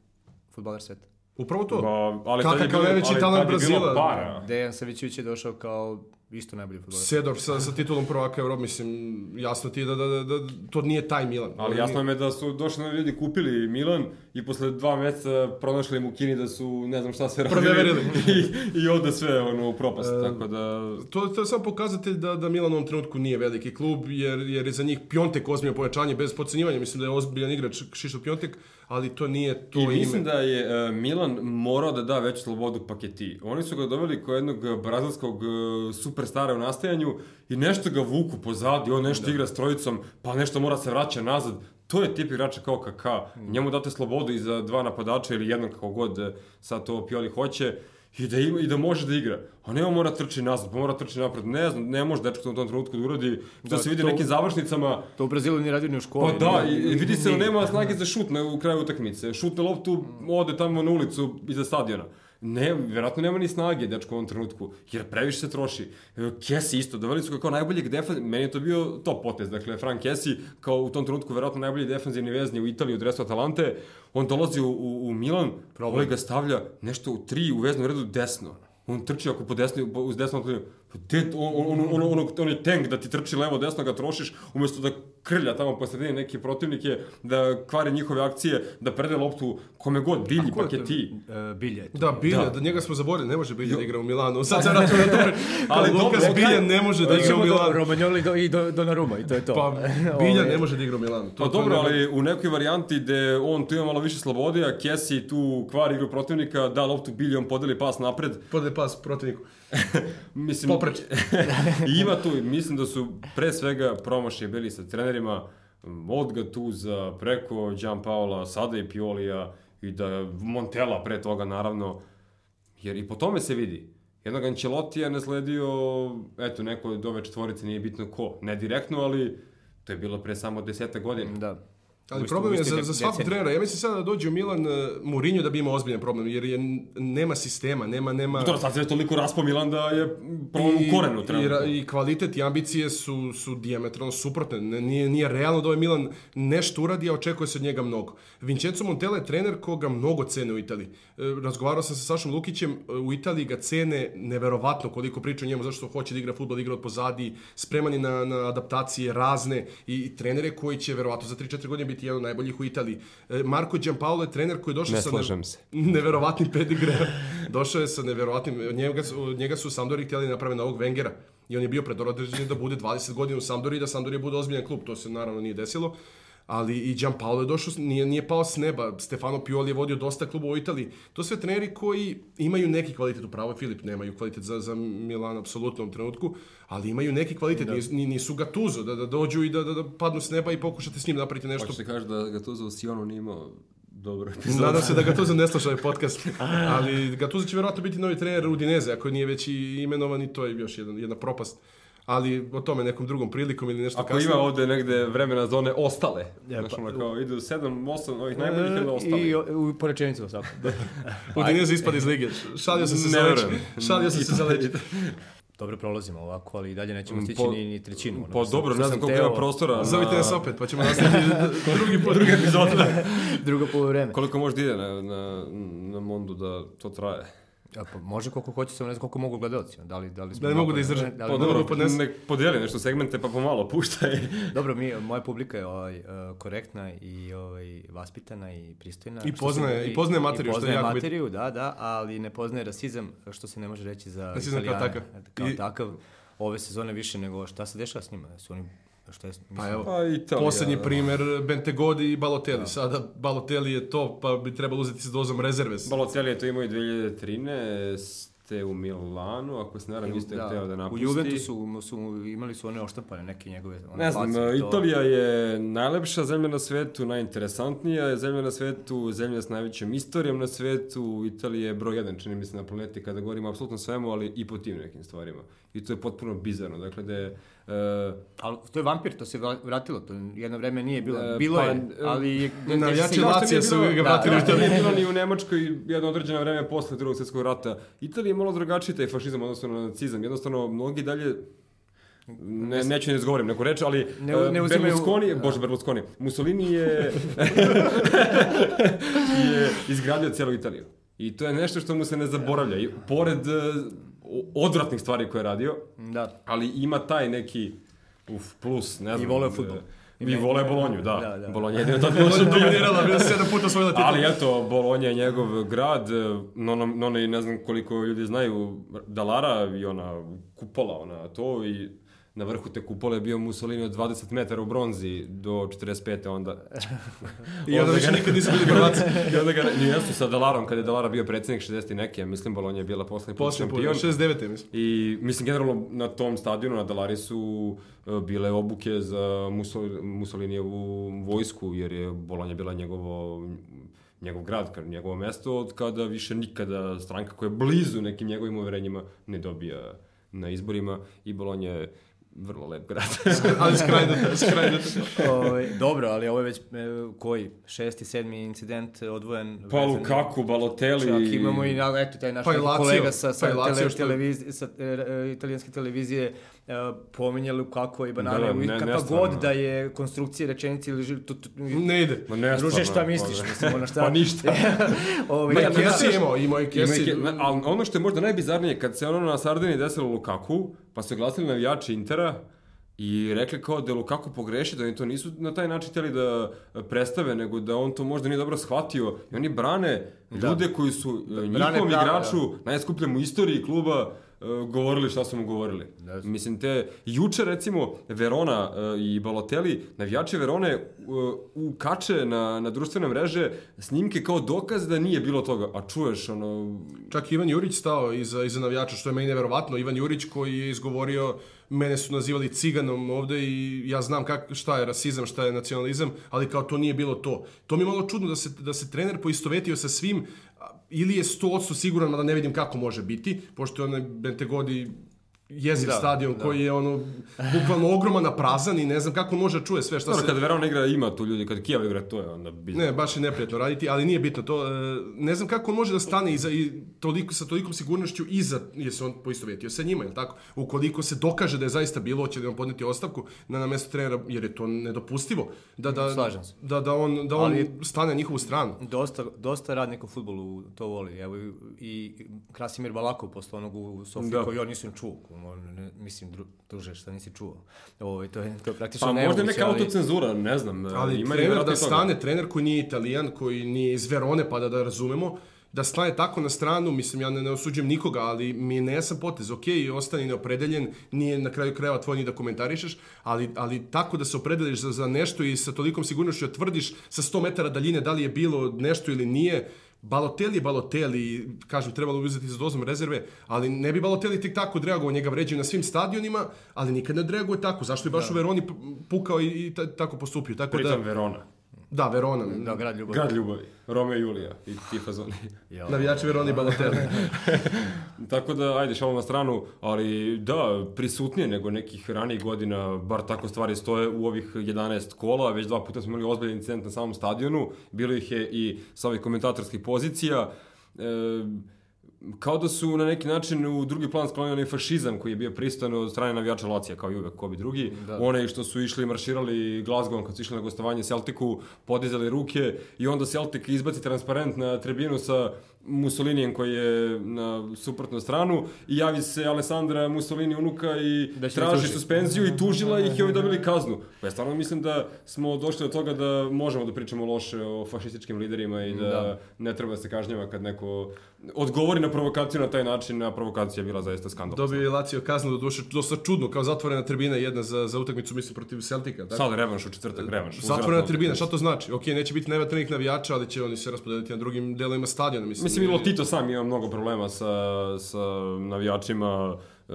futbaler sveta.
Upravo to.
Ba, ali je bilo,
najveći talent Brazila.
Dejan Savićević je došao kao isto najbolji futboler.
Sedorf sa, sa titulom prvaka Evrope, mislim, jasno ti je da, da, da, da to nije taj Milan.
Ali jasno mi je da su došli novi ljudi, kupili Milan i posle dva meseca pronašli mu Kini da su ne znam šta sve radili.
Proneverili.
I, I ode sve ono, u propast, tako da...
To, to je samo pokazatelj da, da Milan u ovom trenutku nije veliki klub, jer, jer je za njih Piontek ozbiljno pojačanje bez podcenjivanja. Mislim da je ozbiljan igrač Šišo Piontek, ali to nije to
I
ime.
mislim da je e, Milan morao da da veću slobodu paketi. Oni su ga doveli kao jednog brazilskog e, superstara u nastajanju i nešto ga vuku pozadi, on nešto igra s trojicom, pa nešto mora se vraća nazad. To je tip igrača kao Kaka. Njemu date slobodu i za dva napadača ili jednog kako god e, sad to Pioli hoće i da, ima, i da može da igra. A ne on mora trči nazad, mora trči napred. Ne znam, ne može dečko u tom trenutku da uradi. To
Da,
se vidi
to-
nekim završnicama.
To u Brazilu nije radio ni u školi.
Pa da, i,
ni-
i vidi se da
ni-
nema snage za šut na, u kraju utakmice. Šutne loptu, ode tamo na ulicu iza stadiona. Ne, vjerojatno nema ni snage, dečko u ovom trenutku, jer previše se troši. E, Kesi isto, doveli su ga kao najboljeg defanzivnog, meni je to bio top potez, dakle, Frank Kesi, kao u tom trenutku vjerojatno najbolji defanzivni vezni u Italiji u dresu Atalante, on dolazi u, u, u Milan, ovaj ga stavlja nešto u tri, u veznom redu desno. On trči ako po desni, po, uz desno, pa de, on, on, on, on, on, on je tank da ti trči levo, desno ga trošiš, umjesto da krlja tamo po sredini neki protivnike, da kvari njihove akcije, da prede loptu kome god, bilji,
Ko je to?
paketi.
E, Bilje.
Da, Bilja,
Da.
da. njega smo zaboravili, ne može Bilja da igra u Milanu. Sad se vraćamo na to.
Ali
Lukas. Bilja ne može da igra u Milanu.
Romagnoli do, i do, Donnarumma i to je to.
Pa Bilja
Ovaj,
ne može da igra u Milanu. To,
Pa
to
dobro, ali u nekoj varijanti gde on tu ima malo više slobode, a Kesi tu kvari igru protivnika, da loptu bilji, on podeli pas napred.
Podaj pas protivniku.
Mislim,
Popreč.
I ima tu, mislim da su pre svega promašaje bili sa trenerima, od Gatuza, preko Gianpaola, sada i Piolija, i da Montella pre toga naravno, jer i po tome se vidi. Jednog Ancelotija ne sledio, eto, neko od ove četvorice, nije bitno ko, ne direktno, ali to je bilo pre samo deseta godina.
Da.
Ali problem je za, za svakog trenera. Ja mislim sada da dođe u Milan uh, Mourinho da bi imao ozbiljan problem, jer je, nema sistema, nema... nema...
Dobro, sad se je toliko raspao Milan da je problem u korenu
i,
trenutno.
ra- I kvalitet i ambicije su, su diametralno suprotne. Ne- Nije, nije realno da ovaj Milan nešto uradi, a očekuje se od njega mnogo. Vincenzo Montella je trener koga mnogo cene u Italiji. E, razgovarao sam sa Sašom Lukićem, e, u Italiji ga cene neverovatno koliko priča o njemu, zašto hoće da igra futbol, da igra od pozadi, spreman je na, na adaptacije razne i, i trenere koji će verovatno za 3-4 godine biti jedan od najboljih u Italiji. E, Marko Giampaolo je trener koji je došao
Ne
sa...
slažem se.
neverovatnim pedigre. Došao je sa neverovatnim, od njega, od njega su Sampdori htjeli da naprave novog Wengera. I on je bio predodređen da bude 20 godina u Sampdori i da Sampdori bude ozbiljan klub. To se naravno nije desilo. Ali i Gianpaolo je došao, nije, nije pao s neba. Stefano Pioli je vodio dosta klubova u Italiji. To sve treneri koji imaju neki kvalitet, upravo Filip nemaju kvalitet za, za Milan apsolutno u trenutku, ali imaju neki kvalitet, nisu, ni- nisu ga tuzo, da, da dođu i da, da, da padnu s neba i pokušate s njim napraviti nešto
Hoće se kaže da ga to za Sionu nije imao dobro epizodu.
Nadam se da Gattuso ne sluša ovaj podcast, ali Gattuso će vjerojatno biti novi trener Udineze, ako nije već i imenovan i to je još jedan, jedna propast. Ali o tome nekom drugom prilikom ili nešto
Ako
kasnije.
ima ovde negde vremena za one ostale,
Ja,
znaš,
pa-
ono kao idu 7, 8 ovih najboljih i onda
E,
ostali.
I u, po rečenicu svako.
Udineze ispad iz lige. Šalio sam se za
Ne
leč.
verujem.
Šalio sam se za leč.
Dobro prolazimo ovako, ali i dalje nećemo stići
Po-
ni, ni trećinu. ono,
Pa dobro, ne znam koliko
teo.
ima prostora.
Zovite
na-
nas opet, pa ćemo nastaviti drugi put. Drugi epizod.
Drugo polovreme.
Koliko može da ide na, na, na Mondu da to traje?
A, pa može koliko hoće, samo ne znam koliko mogu gledalci. Da li, da li smo
Da li mogu da izdrže?
Da li
Pa dobro,
podnesu.
nek podijeli nešto segmente pa pomalo puštaj.
Dobro, mi, moja publika je ovaj, uh, korektna i ovaj, vaspitana i pristojna.
I
što
poznaje-
se-
i poznaje materiju,
i
što je
poznaje
jako bitno.
materiju, da, da, ali ne poznaje rasizam, što se ne može reći za
Rasizam kao
Italijane.
takav.
Kao
I-
takav. Ove sezone više nego šta se dešava s njima? Su oni, šta je, mislim,
Pa evo,
Pa Italija.
Posljednji primjer Bentegodi i Balotelli. Sada Balotelli je to, pa bi trebalo uzeti s dozom rezerve.
Balotelli je to imao i 2013. u Milanu, ako se varam, isto je hteo da
U
napusti.
Juventusu su, imali su one oštampane neke njegove one
Ne znam,
to.
Italija je najlepša zemlja na svetu, najinteresantnija je zemlja na svetu, zemlja s najvećom istorijom na svetu. Italija je broj jedan, čini mi se, na planeti kada govorimo apsolutno svemu, ali i po tim nekim stvarima. I to je potpuno bizarno. Dakle, da je... e,
Ali to je vampir, to se vra- vratilo, to jedno vreme nije bilo.
E,
bilo
pa,
je,
e,
ali... je-
navijači
se-
Lazio
Zašto nije
su ga
da,
vratili u
zašto
Italiju.
nije bilo ni u Nemačkoj jedno određeno vreme posle drugog svjetskog rata. Italija je malo drugačiji taj fašizam, odnosno na nacizam. Jednostavno, mnogi dalje Ne, neću ne izgovorim neku reč, ali
Ne- ne uzimaju-
Berlusconi, bože Berlusconi, Mussolini je, je izgradio cijelu Italiju. I to je nešto što mu se ne zaboravlja. I pored odvratnih stvari koje je radio,
Da.
ali ima taj neki uf, plus, ne znam.
I voleo fudbal.
I, vole Bolonju, da.
Da, da.
Bolonja je jedino tad bilo
Bolonja dominirala, bila sedam puta osvojila titul.
ali eto, Bolonja je njegov grad, no, no, no ne, ne znam koliko ljudi znaju, Dalara i ona kupola, ona to i na vrhu te kupole bio Mussolini od 20 metara u bronzi do 45. onda...
I onda više nikad nisu bili prvaci.
I onda ga, ne, jesu sa Dalarom, kada je Dalara bio predsjednik 60. i neke, mislim Bolonja je bila poslednji put
Posljednji put,
šampion.
69. mislim.
I mislim generalno na tom stadionu na Dalari su e, bile obuke za Mussol, Mussolinijevu vojsku jer je Bolonja bila njegovo njegov grad, njegovo mesto od kada više nikada stranka koja je blizu nekim njegovim uverenjima ne dobija na izborima i Bolonja je vrlo lep grad.
Ali skrajnuta, skrajnuta.
Ovaj, dobro, ali ovo je već e, koji? Šesti, sedmi incident odvojen.
pa Lukaku, Balotelli...
Čak imamo i, eto, taj naš
Pa Lazio,
kolega sa, sa,
pa
tele,
što-
televiz, sa e, e, italijanske televizije e, pominje Lukaku i Banane.
Da,
Da,
ne-
kakva god da je konstrukcija rečenice ili žil, tu, tu,
Ne ide.
Ma ne,
Druže, šta
stvarno,
misliš?
pa-
Mislim, ono šta...
Pa ništa.
Ovaj,
Ma
ja-
i Kesi
ja-
je imao, imao i
Ima
Kesi.
ali ono što je možda najbizarnije, kad se ono na Sardini desilo Lukaku, pa su glasili navijači Intera i rekli kao da je Lukaku pogrešio, da oni to nisu na taj način htjeli da predstave, nego da on to možda nije dobro shvatio. I oni brane ljude koji su e, njihovom igraču, najskupljem u istoriji kluba, govorili šta su mu govorili.
Da.
Mislim, te, juče recimo Verona e, i Balotelli, navijači Verone e, ukače na, na društvene mreže snimke kao dokaz da nije bilo toga. A čuješ, ono,
Čak i Ivan Jurić stao iza, iza navijača, što je meni neverovatno. Ivan Jurić koji je izgovorio, mene su nazivali ciganom ovde i ja znam kak, šta je rasizam, šta je nacionalizam, ali kao to nije bilo to. To mi je malo čudno da se, da se trener poistovetio sa svim, ili je 100% siguran, mada ne vidim kako može biti, pošto je onaj Bentegodi jeziv
Da,
stadion
da.
koji je ono bukvalno ogroman na prazan i ne znam kako može da čuje sve šta
Dobro,
se...
kad Verona igra ima tu ljudi, kad Kijev igra to je onda bizarno.
Ne, baš je neprijatno raditi, ali nije bitno to. E, ne znam kako on može da stane iza, i toliko, sa tolikom sigurnošću iza, jer se on poistovetio sa njima, jel tako? Ukoliko se dokaže da je zaista bilo, hoće da on podneti ostavku na, na mesto trenera, jer je to nedopustivo. Da, da,
Slažem se.
Da, da on, da on
Ali-
stane na njihovu stranu.
Dosta, dosta radnika u futbolu to voli. Evo i, Krasimir Balakov posle onog u Sofiji
Da.
koji ja nisam čuo. On, ne, mislim, dru, druže, šta nisi čuo? Ovo, to je, to je praktično
Pa možda je
nemoguće,
neka
ali-
autocenzura, ne znam.
Ali
ima
trener da stane, trener koji nije italijan, koji nije iz Verone, pa da, da razumemo, da stane tako na stranu, mislim, ja ne, ne osuđujem nikoga, ali mi je nejasan potez, ok, ostani neopredeljen, nije na kraju krajeva tvoj ni da komentarišeš, ali, ali tako da se opredeliš za, za nešto i sa tolikom sigurnošću da tvrdiš sa 100 metara daljine da li je bilo nešto ili nije, Balotelli je Balotelli, kažem, trebalo bi uzeti za dozom rezerve, ali ne bi Balotelli tek tako odreagovao, njega vređaju na svim stadionima, ali nikad ne odreaguje tako. Zašto je baš u Veroni pukao i, i ta- tako postupio? Tako da,
Pritom Verona.
Da, Verona.
Da, grad ljubavi.
Grad ljubavi. Romeo i Julija i ti fazoni.
Ja.
Navijači Veroni i Balotelli.
Tako da, ajde, šalom na stranu, ali da, prisutnije nego nekih ranijih godina, bar tako stvari stoje u ovih 11 kola, već dva puta smo imali ozbiljan incident na samom stadionu, bilo ih je i sa ovih komentatorskih pozicija, e, kao da su na neki način u drugi plan sklonili onaj fašizam koji je bio pristojan od strane navijača Lacija, kao i uvek, ko bi drugi.
Da.
One što su išli i marširali Glasgow kad su išli na gostovanje Celticu, podizali ruke i onda Celtic izbaci transparent na tribinu sa Mussolinijem koji je na suprotnu stranu i javi se Alessandra Mussolini unuka i
Da
traži
tuži.
suspenziju i tužila ih i ovi dobili kaznu. Pa ja stvarno mislim da smo došli do toga da možemo da pričamo loše o fašističkim liderima i da,
Da.
ne treba da se kažnjava kad neko odgovori na provokaciju na taj način, a provokacija je bila zaista skandalozna.
Dobio je Lazio kaznu do duše dosta čudno, kao zatvorena tribina jedna za, za utakmicu, mislim, protiv Celtica. Tako?
Sad revanš u četvrtak, revanš.
Zatvorena tribina, šta to znači? Ok, neće biti nevatrenih navijača, ali će oni se raspodeliti na drugim delovima stadiona. Mislim,
Mislim, i Lotito sam ima mnogo problema sa, sa navijačima. E,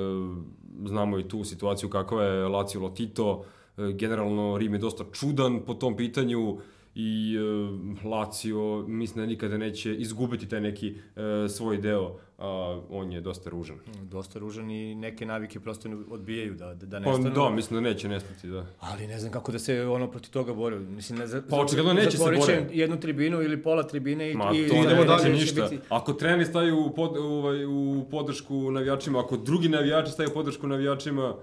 znamo i tu situaciju kakva je Lazio Lotito. E, generalno, Rim je dosta čudan po tom pitanju i e, Lazio mislim da nikada neće izgubiti taj neki e, svoj deo, a on je dosta ružan.
Dosta ružan i neke navike prosto odbijaju da, da, da
Pa
nestanu.
da, mislim da neće nestati, da.
Ali ne znam kako da se ono protiv toga bori. Mislim, ne, za,
Pa očigledno neće se bore.
jednu tribinu ili pola tribine i,
Ma
i
to
i
idemo dalje,
ništa.
biti-
Ako treneri staju u, pod, ovaj, u podršku navijačima, ako drugi navijači staju u podršku navijačima,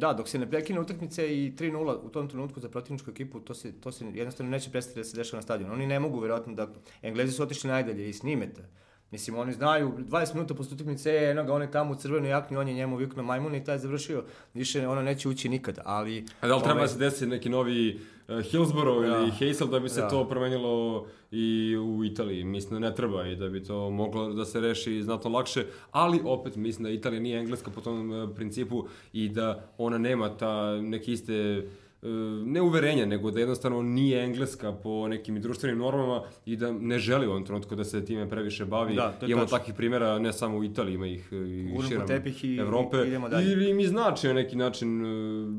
Da, dok se ne prekine utakmice i 3-0 u tom trenutku za protivničku ekipu, to se, to se jednostavno neće prestati da se dešava na stadionu. Oni ne mogu, verovatno, da... Englezi su otišli najdalje i snimete. Mislim, oni znaju, 20 minuta posle utakmice, e, eno ga, on je tamo u crvenoj jakni, on je njemu viknuo majmuna i taj je završio. Više ono neće ući nikad, ali...
A da li treba
ovaj,
da se desi neki novi uh, Hillsborough ili
Da.
Hazel da bi se
Da.
to promenilo i u Italiji? Mislim da ne treba i da bi to moglo da se reši znatno lakše, ali opet mislim da Italija nije engleska po tom uh, principu i da ona nema ta neke iste uh, ne uverenja, nego da jednostavno nije engleska po nekim društvenim normama i da ne želi u ovom trenutku da se time previše bavi.
Da, to je
Imamo
tačno.
takvih primjera ne samo u Italiji, ima ih uh, i
Gurnu
širom
tepih i-
Evrope.
i idemo dalje.
Ili mi znači na neki način uh,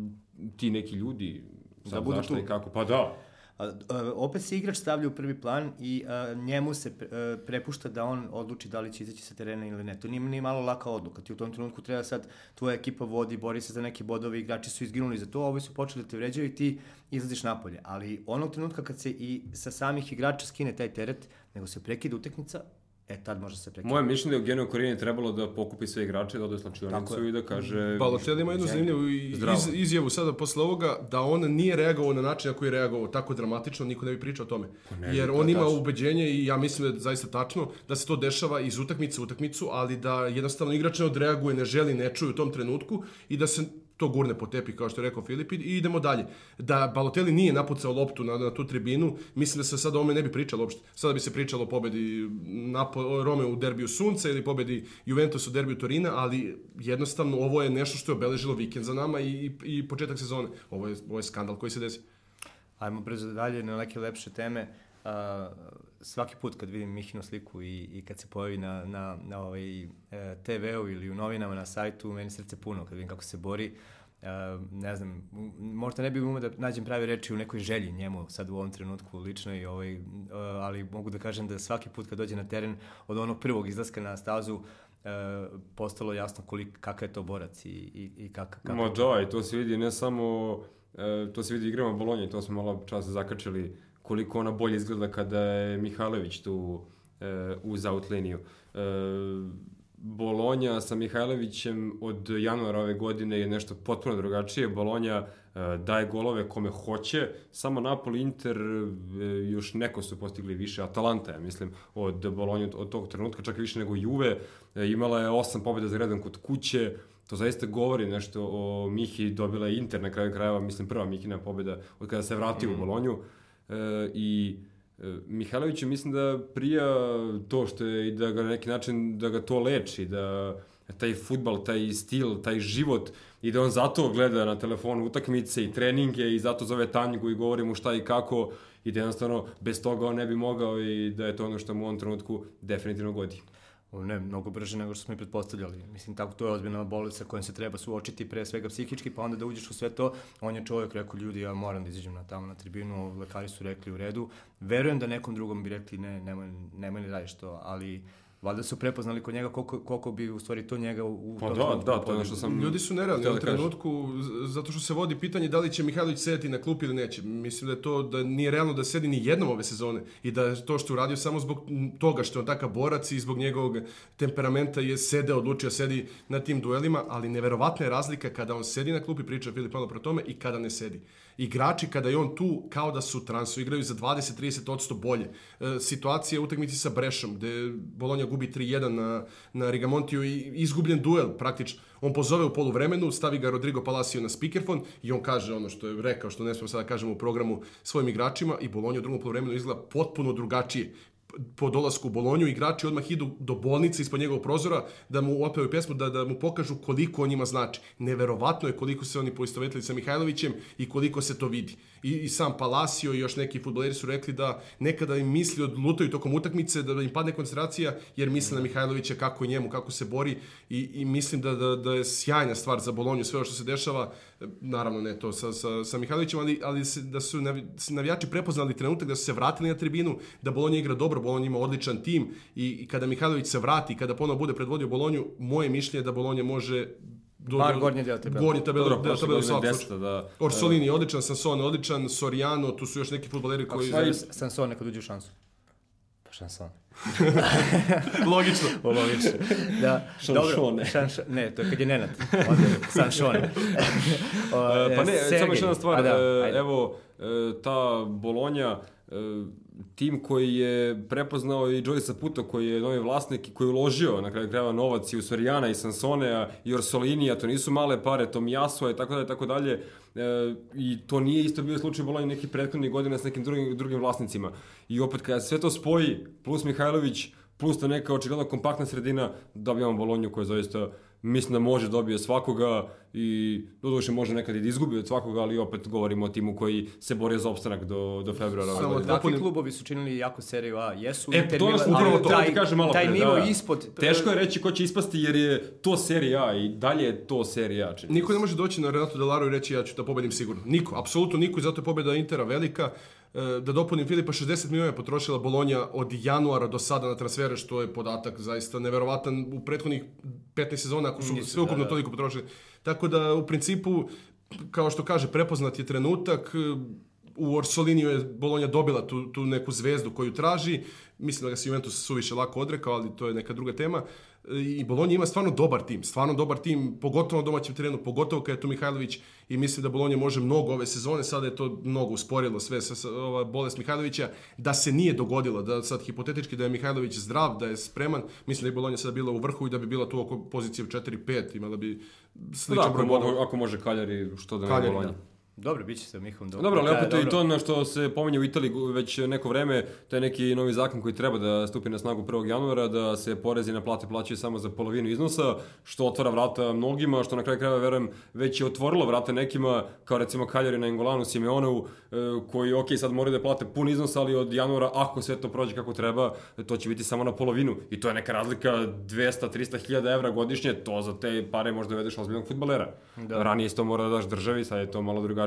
ti neki ljudi
Da budu tu.
i kako? Pa da.
A, opet se igrač stavlja u prvi plan i a, njemu se a, prepušta da on odluči da li će izaći sa terena ili ne. To nije ni malo laka odluka. Ti u tom trenutku treba sad, tvoja ekipa vodi, bori se za neke bodove, igrači su izginuli za to, ovi su počeli da te vređaju i ti izlaziš napolje. Ali onog trenutka kad se i sa samih igrača skine taj teret, nego se prekida utakmica, e tad može se prekida.
Moje mišljenje je da je Eugenio Korini trebalo da pokupi sve igrače, da ode u slačionicu i da kaže...
Balotelli ima jednu zanimljivu iz, izjavu sada posle ovoga da on nije reagovao na način na koji je reagovao tako dramatično, niko ne bi pričao o tome.
ne,
Jer
je
on ima
tačno.
ubeđenje i ja mislim da je zaista tačno da se to dešava iz utakmice u utakmicu, ali da jednostavno igrač ne odreaguje, ne želi, ne čuje u tom trenutku i da se to gurne po tepi, kao što je rekao Filip, i idemo dalje. Da Balotelli nije napucao loptu na, na tu tribinu, mislim da se sada o ome ne bi pričalo uopšte. Sada bi se pričalo o pobedi Napo, Rome u derbiju Sunca ili pobedi Juventus u derbiju Torina, ali jednostavno ovo je nešto što je obeležilo vikend za nama i, i, početak sezone. Ovo je, ovo je skandal koji se desi.
Ajmo brzo dalje na neke lepše teme. A, svaki put kad vidim Mihinu sliku i, i kad se pojavi na, na, na ovaj, e, TV-u ili u novinama na sajtu, meni srce puno kad vidim kako se bori. E, ne znam, možda ne bih umeo da nađem prave reči u nekoj želji njemu sad u ovom trenutku lično i ovaj, e, ali mogu da kažem da svaki put kad dođe na teren od onog prvog izlaska na stazu e, postalo jasno kolik, kakav je to borac i, i, i kak, kakav
Ma da, i to se vidi ne samo... e, to se vidi igrama Bolonje, to smo malo čas zakačili koliko ona bolje izgleda kada je Mihajlović tu e, uz outliniju. E, Bolonja sa Mihajlovićem od januara ove godine je nešto potpuno drugačije. Bolonja e, daje golove kome hoće, samo Napoli, Inter, e, još neko su postigli više, Atalanta, ja mislim, od Bolonje od tog trenutka, čak i više nego Juve. E, imala je osam pobjeda za redom kod kuće, to zaista govori nešto o Mihi, dobila je Inter na kraju krajeva, mislim prva Mihina pobjeda od kada se vratio u Bolonju. E, I e, Mihajloviću mislim da prija to što je i da ga na neki način da ga to leči, da taj futbal, taj stil, taj život i da on zato gleda na telefonu utakmice i treninge i zato zove Tanjgu i govori mu šta i kako i da jednostavno bez toga on ne bi mogao i da je to ono što mu u ovom trenutku definitivno godi.
Ne, mnogo brže nego što smo i pretpostavljali. Mislim, tako to je ozbiljna bolest sa kojom se treba suočiti pre svega psihički, pa onda da uđeš u sve to. On je čovjek rekao, ljudi, ja moram da izađem na tamo na tribinu, lekari su rekli u redu. Verujem da nekom drugom bi rekli, ne, nemoj, nemoj ne radiš to, ali valjda su prepoznali kod njega koliko, koliko bi u stvari to njega u,
Pa
tom
da,
trenutku
da, to je što sam...
Ljudi su nerealni u
da kažem.
trenutku, zato što se vodi pitanje da li će Mihajlović sedeti na klupi ili neće. Mislim da je to, da nije realno da sedi ni jednom ove sezone i da je to što je uradio samo zbog toga što je on takav borac i zbog njegovog temperamenta je sede, odlučio sedi na tim duelima, ali neverovatna je razlika kada on sedi na klupi, priča Filip malo pro tome, i kada ne sedi. Igrači kada je on tu kao da su transu, igraju za 20-30% bolje. E, situacija u utakmici sa Brešom, gde Bolonja gubi 3-1 na, na Rigamontiju i izgubljen duel praktično. On pozove u poluvremenu, stavi ga Rodrigo Palacio na speakerfon i on kaže ono što je rekao, što ne smemo sada da kažemo u programu svojim igračima i Bolonja u drugom poluvremenu izgleda potpuno drugačije po dolasku u Bolonju, igrači odmah idu do bolnice ispod njegovog prozora da mu opevaju pjesmu, da, da mu pokažu koliko on njima znači. Neverovatno je koliko se oni poistovetili sa Mihajlovićem i koliko se to vidi. I, i sam Palacio i još neki futboleri su rekli da nekada im misli odlutaju tokom utakmice, da im padne koncentracija jer misle na Mihajlovića kako je njemu, kako se bori i, i mislim da, da, da je sjajna stvar za Bolonju sve što se dešava, naravno ne to sa, sa, sa Mihajlovićem, ali, ali se, da su navi, navijači prepoznali trenutak da su se vratili na tribinu, da Bolonja igra dobro, Bolonja ima odličan tim i, i kada Mihajlović se vrati, kada ponovo bude predvodio Bolonju, moje mišljenje je da Bolonja može do,
Bar
do-
gornji deo tabele.
Gornji tabele,
Dobro,
deo
deseta,
slučaju.
da.
Orsolini je odličan, Sansone odličan, Soriano, tu su još neki futboleri koji...
Pa i-
Sanson nekad uđe u šansu. Pa šanson.
Logično.
Logično. Da,
Šanšone.
dobro. Šanš, ne, to je kad je Nenad. Sanšone. O,
E, pa ne,
Sergej.
samo još jedna stvar,
A da,
e,
ajde.
evo, e, ta Bolonja, e, tim koji je prepoznao i Joyce Saputo koji je novi vlasnik i koji je uložio na kraju krajeva novac i u Sorijana i Sansonea i Orsolinija, to nisu male pare, to Mijasua i tako dalje, tako dalje. E, I to nije isto bio slučaj u Bolonji nekih prethodnih godina s nekim drugim, drugim vlasnicima. I opet kada sve to spoji, plus Mihajlović, plus ta neka očigledno kompaktna sredina, dobijamo Bolonju koja zaista mislim da može dobije svakoga i doduše može nekad i da izgubi od svakoga, ali opet govorimo o timu koji se bori za opstanak do, do februara.
Samo da-
Takvi
Dopunim-
klubovi su činili jako seriju A, jesu.
E,
Inter
to nas
Milan,
upravo
ali
to
taj,
ti kažem malo
Taj
pre,
nivo
da.
ispod...
Teško je reći ko će ispasti jer je to serija A i dalje je to serija A. čini
Niko ne može doći na Renato Delaru i reći ja ću da pobedim sigurno. Niko, apsolutno niko i zato je pobeda Intera velika. E, Da dopunim Filipa, 60 miliona je potrošila Bolonja od januara do sada na transfere, što je podatak zaista neverovatan u prethodnih 15 sezona, ako su
Nisu,
sve ukupno
da, da.
toliko potrošili. Tako da, u principu, kao što kaže, prepoznat je trenutak, u Orsoliniju je Bolonja dobila tu, tu neku zvezdu koju traži. Mislim da ga se Juventus suviše lako odrekao, ali to je neka druga tema. I Bolonja ima stvarno dobar tim, stvarno dobar tim, pogotovo na domaćem terenu, pogotovo kad je tu Mihajlović i mislim da Bolonja može mnogo ove sezone, sada je to mnogo usporilo sve sa, sa ova bolest Mihajlovića, da se nije dogodilo, da sad hipotetički da je Mihajlović zdrav, da je spreman, mislim da je Bolonja sada bila u vrhu i da bi bila tu oko pozicije 4-5, imala bi
Da,
sličan
ako,
broj
mogu, ako može Kaljari, što da ne Bolonja.
da.
Dobro, bit će se Mihom dobro.
Dobro, ali
Da,
opet
dobro.
i to ono što se pominje u Italiji već neko vreme, to je neki novi zakon koji treba da stupi na snagu 1. januara, da se porezi na plate plaćaju samo za polovinu iznosa, što otvara vrata mnogima, što na kraju krajeva verujem već je otvorilo vrata nekima, kao recimo Kaljari na Engolanu, Simeoneu, e, koji, ok, sad moraju da plate pun iznos, ali od januara, ako sve to prođe kako treba, to će biti samo na polovinu. I to je neka razlika 200-300 hiljada evra godišnje, to za te pare možda uvedeš ozbiljnog futbalera.
Da.
Ranije si to mora da daš državi, sad je to malo drugačije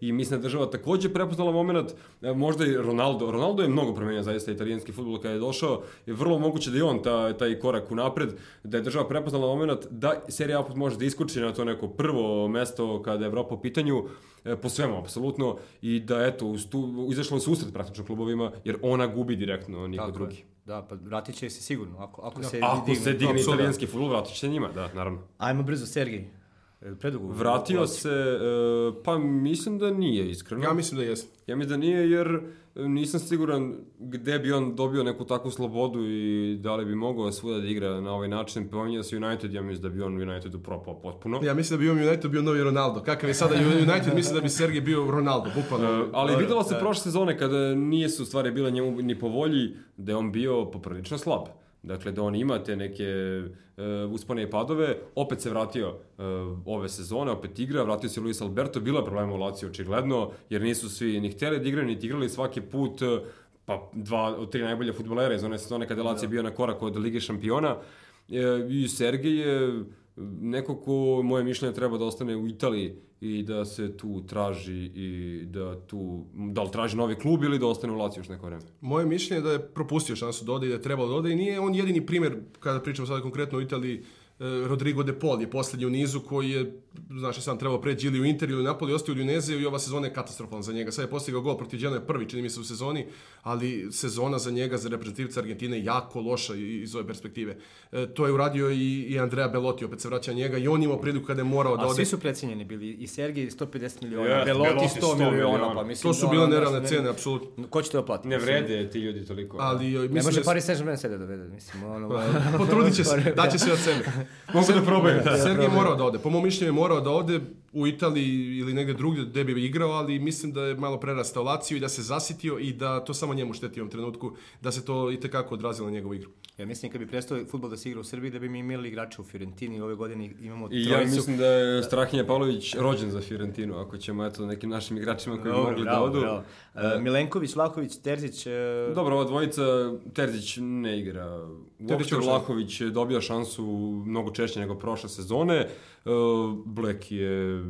i mislim da je država takođe prepoznala moment, e, možda i Ronaldo. Ronaldo je mnogo promenio zaista italijanski futbol kada je došao i vrlo moguće da i on ta, taj korak unapred, da je država prepoznala moment da serija opet može da iskoči na to neko prvo mesto kada je Evropa u pitanju, e, po svemu, apsolutno, i da eto, tu, izašla u susret praktično klubovima, jer ona gubi direktno, niko
Tako je.
drugi.
Da, pa vratit će se sigurno, ako, ako se
Ako
digne.
se digne italijanski futbol, vratit će se njima, da, naravno.
Ajmo brzo, Sergij. E, Predugo.
Vratio
ulazi.
se, e, pa mislim da nije, iskreno.
Ja mislim da jeste.
Ja mislim da nije jer e, nisam siguran gde bi on dobio neku takvu slobodu i da li bi mogao svuda da igra na ovaj način. Pominja se United, ja mislim da bi on Unitedu propao potpuno.
Ja mislim da bi on United bio novi Ronaldo. Kakav je sada United, mislim da bi Sergej bio Ronaldo, bukvalno.
E, ali videlo se
da.
prošle sezone kada nisu stvari bile njemu ni po volji, da je on bio poprilično slab. Dakle, da on ima te neke e, uspone i padove, opet se vratio e, ove sezone, opet igra, vratio se Luis Alberto, bilo je problema u Laciju očigledno, jer nisu svi ni hteli da igraju, niti igrali svaki put, e, pa dva od tri najbolja futbolera iz one sezone kada je Lazio bio na korak od Lige šampiona. E, I Sergej je neko ko, moje mišljenje, treba da ostane u Italiji i da se tu traži i da tu, da li traži novi klub ili da ostane u Laciju još neko vreme.
Moje mišljenje je da je propustio šansu da ode i da je trebalo da ode i nije on jedini primjer, kada pričamo sada konkretno o Italiji, E, Rodrigo De Paul je poslednji u nizu koji je, znaš, sam trebao preći ili u Inter ili u Napoli, ostao u Udineziju i ova sezona je katastrofalna za njega. Sad je postigao gol protiv Genoa prvi, čini mi se u sezoni, ali sezona za njega, za reprezentativca Argentine, jako loša iz ove perspektive. E, to je uradio i, i Andrea Belotti, opet se vraća njega i on imao priliku kada je morao da ode.
A svi su precenjeni bili, i Sergij 150 miliona, yes, Belotti 100, 100 miliona, pa
mislim To su da bile nerealne cene, apsolutno.
Ko će to platiti?
Ne vrede ti ljudi toliko.
Ali, mislim,
ne može da Paris Saint-Germain sebe dovede, mislim. Ono,
Potrudit će se, daće se od sebe.
Mogu da probaju.
Da, Sergej je morao da ode. Po mom mišljenju je morao da ode u Italiji ili negde drugdje gde bi igrao, ali mislim da je malo prerastao Laciju i da se zasitio i da to samo njemu šteti u ovom trenutku, da se to i tekako odrazilo na njegovu igru.
Ja mislim kad bi prestao futbol da se igra u Srbiji, da bi mi imali igrače u Fiorentini ove godine imamo
I trojicu. ja mislim da je Strahinja Pavlović rođen za Fiorentinu, ako ćemo eto nekim našim igračima koji Dobre, mogli da bravo, da odu. Bravo.
Uh, Milenković, Vlahović, Terzić... Uh...
Dobro, ova dvojica, Terzić ne igra. Uopšte Vlahović dobija šansu mnogo češće nego prošle sezone. Uh, Black je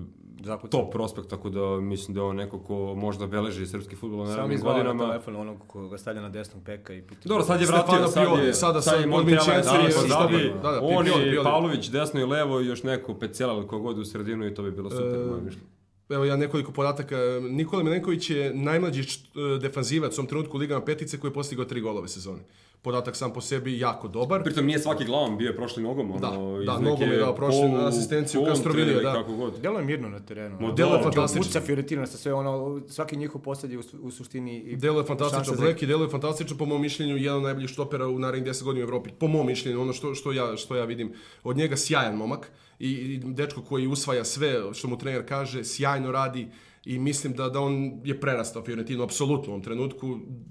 Zakucam. top prospekt, tako da mislim da je on neko ko možda beleži srpski futbol na narednim godinama.
Sam telefon onog ko ga stavlja na desnog peka i piti.
Dobro, sad je vratio, sad je, sada sad je Montella pozadi, da, da, on i Pavlović desno i levo i još neko Pecela ili kogod u sredinu i to bi bilo super, e, moje mišljenje.
Evo ja nekoliko podataka. Nikola Milenković je najmlađi e, defanzivac u ovom trenutku u Ligama petice koji je postigao tri golove sezone podatak sam po sebi jako dobar.
Pritom nije svaki glavom, bio je prošli nogom. Ono,
da, da nogom je dao prošli na asistenciju Castrovilija. Da.
Kako god. Delo je mirno na terenu.
Mo, delo je fantastično.
Puca Fiorentina sa sve ono, svaki njihov posljed je u, u suštini... I
delo je fantastično, Black i delo je fantastično, po mom mišljenju, jedan od najboljih štopera u narednih 10 godina u Evropi. Po mom mišljenju, ono što, što, ja, što ja vidim. Od njega sjajan momak i, i dečko koji usvaja sve što mu trener kaže, sjajno radi i mislim da, da on je prerastao Fiorentinu apsolutno u ovom trenutku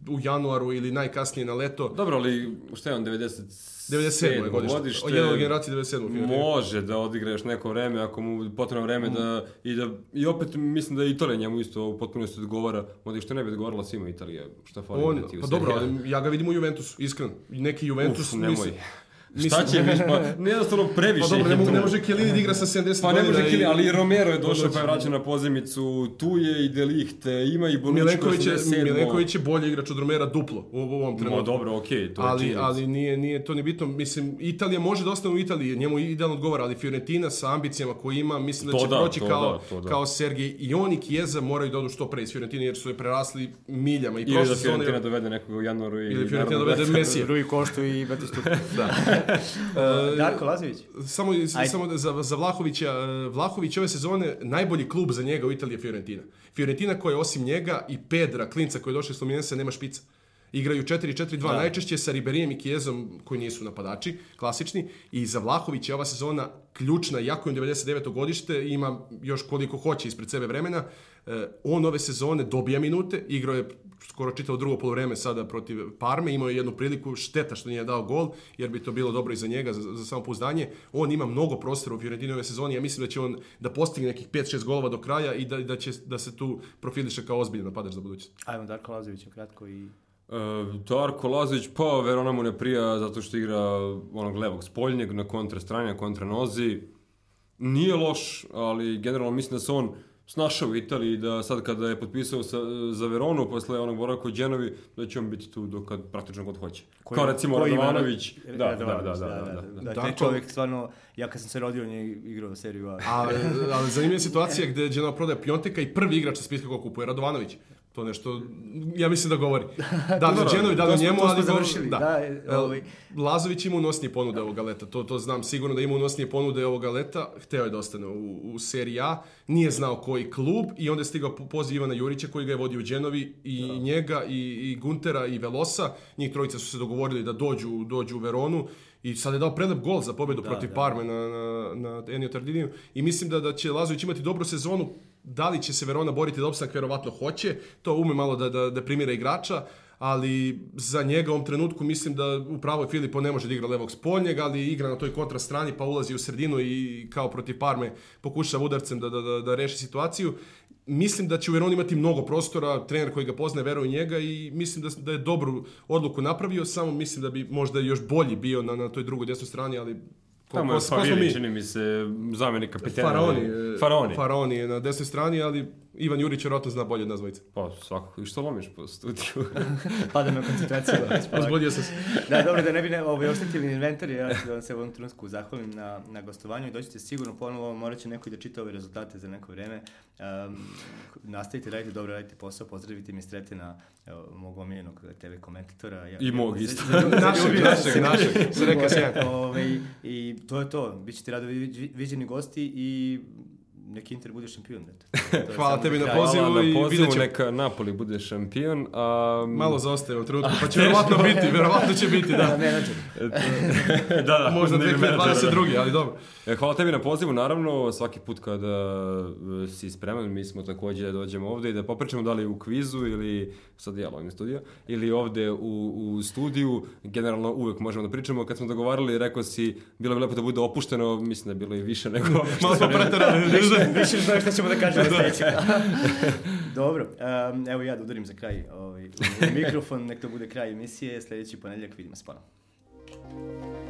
u januaru ili najkasnije na leto.
Dobro, ali šta je on 90
97. godište. godište. Od jednog generacije 97.
Može da odigra još neko vreme ako mu potrebno vreme mm. da i da i opet mislim da i Italija njemu isto u potpunosti odgovara. Možda što ne bi odgovarala svima Italije. Šta fali
on, pa dobro, ali ja ga vidim u Juventusu, iskreno. Neki Juventus
Uf, nemoj. Mislim, Šta će viš, pa jednostavno previše
pa dobro, ne, ne može Kelini da igra sa 70
Pa ne može Kelini, ali i Romero je došao pa je vraćan na pozemicu, tu je i Delichte, ima i Bonucci
Milenković je, Milenković je bolji igrač od Romera duplo u, u ovom trenutku.
No dobro, okej, okay, to
ali, je činjenica. Ali nije, nije to ni bitno, mislim, Italija može da ostane u Italiji, njemu idealno odgovara, ali Fiorentina sa ambicijama koje ima, mislim da će da, proći kao, da, da. kao Sergej i on i Chiesa moraju da odu što pre iz Fiorentine jer su je prerasli miljama. I
ili da Fiorentina dovede nekog u januaru i...
Ili Fiorentina dovede Mesija.
Rui Koštu i Batistuta. da. Uh, Darko Lazović?
Samo, Ajde. samo za, za Vlahovića, e, Vlahović ove sezone najbolji klub za njega u Italiji je Fiorentina. Fiorentina koja osim njega i Pedra, klinca koji je došao iz Fluminense, nema špica. Igraju 4-4-2 da. najčešće sa Riberijem i Kijezom koji nisu napadači, klasični. I za Vlahovića je ova sezona ključna, jako je 99. godište, ima još koliko hoće ispred sebe vremena. E, on ove sezone dobija minute, igrao je skoro čitao drugo polovreme sada protiv Parme, imao je jednu priliku, šteta što nije dao gol, jer bi to bilo dobro i za njega, za, za samopouzdanje. On ima mnogo prostora u Fiorentini ove sezoni, ja mislim da će on da postigne nekih 5-6 golova do kraja i da, da će da se tu profiliše kao ozbiljan napadač za budućnost.
Ajmo Darko Lazović kratko i
Uh, Darko Lazović, pa Verona mu ne prija zato što igra onog levog spoljnjeg na kontra strane, na kontra nozi. Nije loš, ali generalno mislim da se on snašao u Italiji, da sad kada je potpisao sa, za Veronu posle onog boravka u Đenovi, da će on biti tu dok kad praktično god hoće. Koji, Kao recimo Radovanović. Da, da, da, da, da, da,
da, da, taj čovjek stvarno, ja kad sam se rodio, on je igrao seriju A.
ali, ali zanimljiva situacija gde Genova prodaje Pionteka i prvi igrač sa spiska ko kupuje Radovanović. To nešto, ja mislim da govori. Da Đenovi, da li njemu, ali...
završili, da. da
e, ovaj... Lazović ima unosnije ponude ovoga leta, to, to znam sigurno da ima unosnije ponude ovoga leta, hteo je da ostane u, u seriji A, nije znao koji klub i onda je stigao poziv Ivana Jurića koji ga je vodio u Đenovi i da. njega i, i Guntera i Velosa, njih trojica su se dogovorili da dođu, dođu u Veronu i sad je dao prelep gol za pobedu da, protiv da. Parme na, na, na Enio Tardiniju i mislim da, da će Lazović imati dobru sezonu Da li će se Verona boriti da opstanak, verovatno hoće, to ume malo da, da, da primira igrača, ali za njega u ovom trenutku mislim da upravo Filipo ne može da igra levog spoljnjeg, ali igra na toj kontra strani pa ulazi u sredinu i kao protiv Parme pokušava udarcem da, da, da, da reši situaciju. Mislim da će u Veroni imati mnogo prostora, trener koji ga poznaje veruje u njega i mislim da, da je dobru odluku napravio, samo mislim da bi možda još bolji bio na, na toj drugoj desnoj strani, ali
Tamo je Favili, čini mi se, zamjenik kapitena.
Faraoni. e,
Faraoni.
Faraoni je na desnoj strani, ali Ivan Jurić vjerojatno zna bolje od nas dvojice.
Pa, svakako. I što lomiš po studiju?
Pada me koncentracija.
Razbudio sam se.
da, dobro, da ne bi ne, ovaj, oštetili inventar, ja ću da vam se u ovom trenutku zahvalim na, na gostovanju i dođete sigurno ponovo, morat će neko i da čita ove rezultate za neko vreme. Um, nastavite, radite dobro, radite posao, pozdravite mi Sretena, evo, mog omiljenog TV komentatora. Ja,
I mog isto.
Našeg, našeg, našeg. Se reka.
Ovaj, I to je to, bit ćete rado vi- viđeni gosti i neki Inter bude šampion. eto. To
Hvala tebi na pozivu.
Hvala
i
na pozivu,
vidjet ćemo.
neka Napoli bude šampion. A,
Malo zaostaje u trenutku, pa će vjerovatno biti, vjerovatno će biti,
Da,
da.
da, da.
Možda
ne bi menadžera, da.
2022. ali dobro.
E, Hvala tebi na pozivu, naravno, svaki put kada e, si spreman, mi smo također da dođemo ovdje i da popričamo da li u kvizu ili, sad ja studio, ili ovdje u, u studiju, generalno uvijek možemo da pričamo. Kad smo dogovarali, rekao si, bilo bi lepo da bude opušteno, mislim da je bilo i više nego.
Malo smo preterali.
Više znaš šta ćemo da kažemo sljedeći. Dobro, um, evo ja da udarim za kraj ovaj, mikrofon, nek to bude kraj emisije, sljedeći ponedjeljak vidimo se ponovno.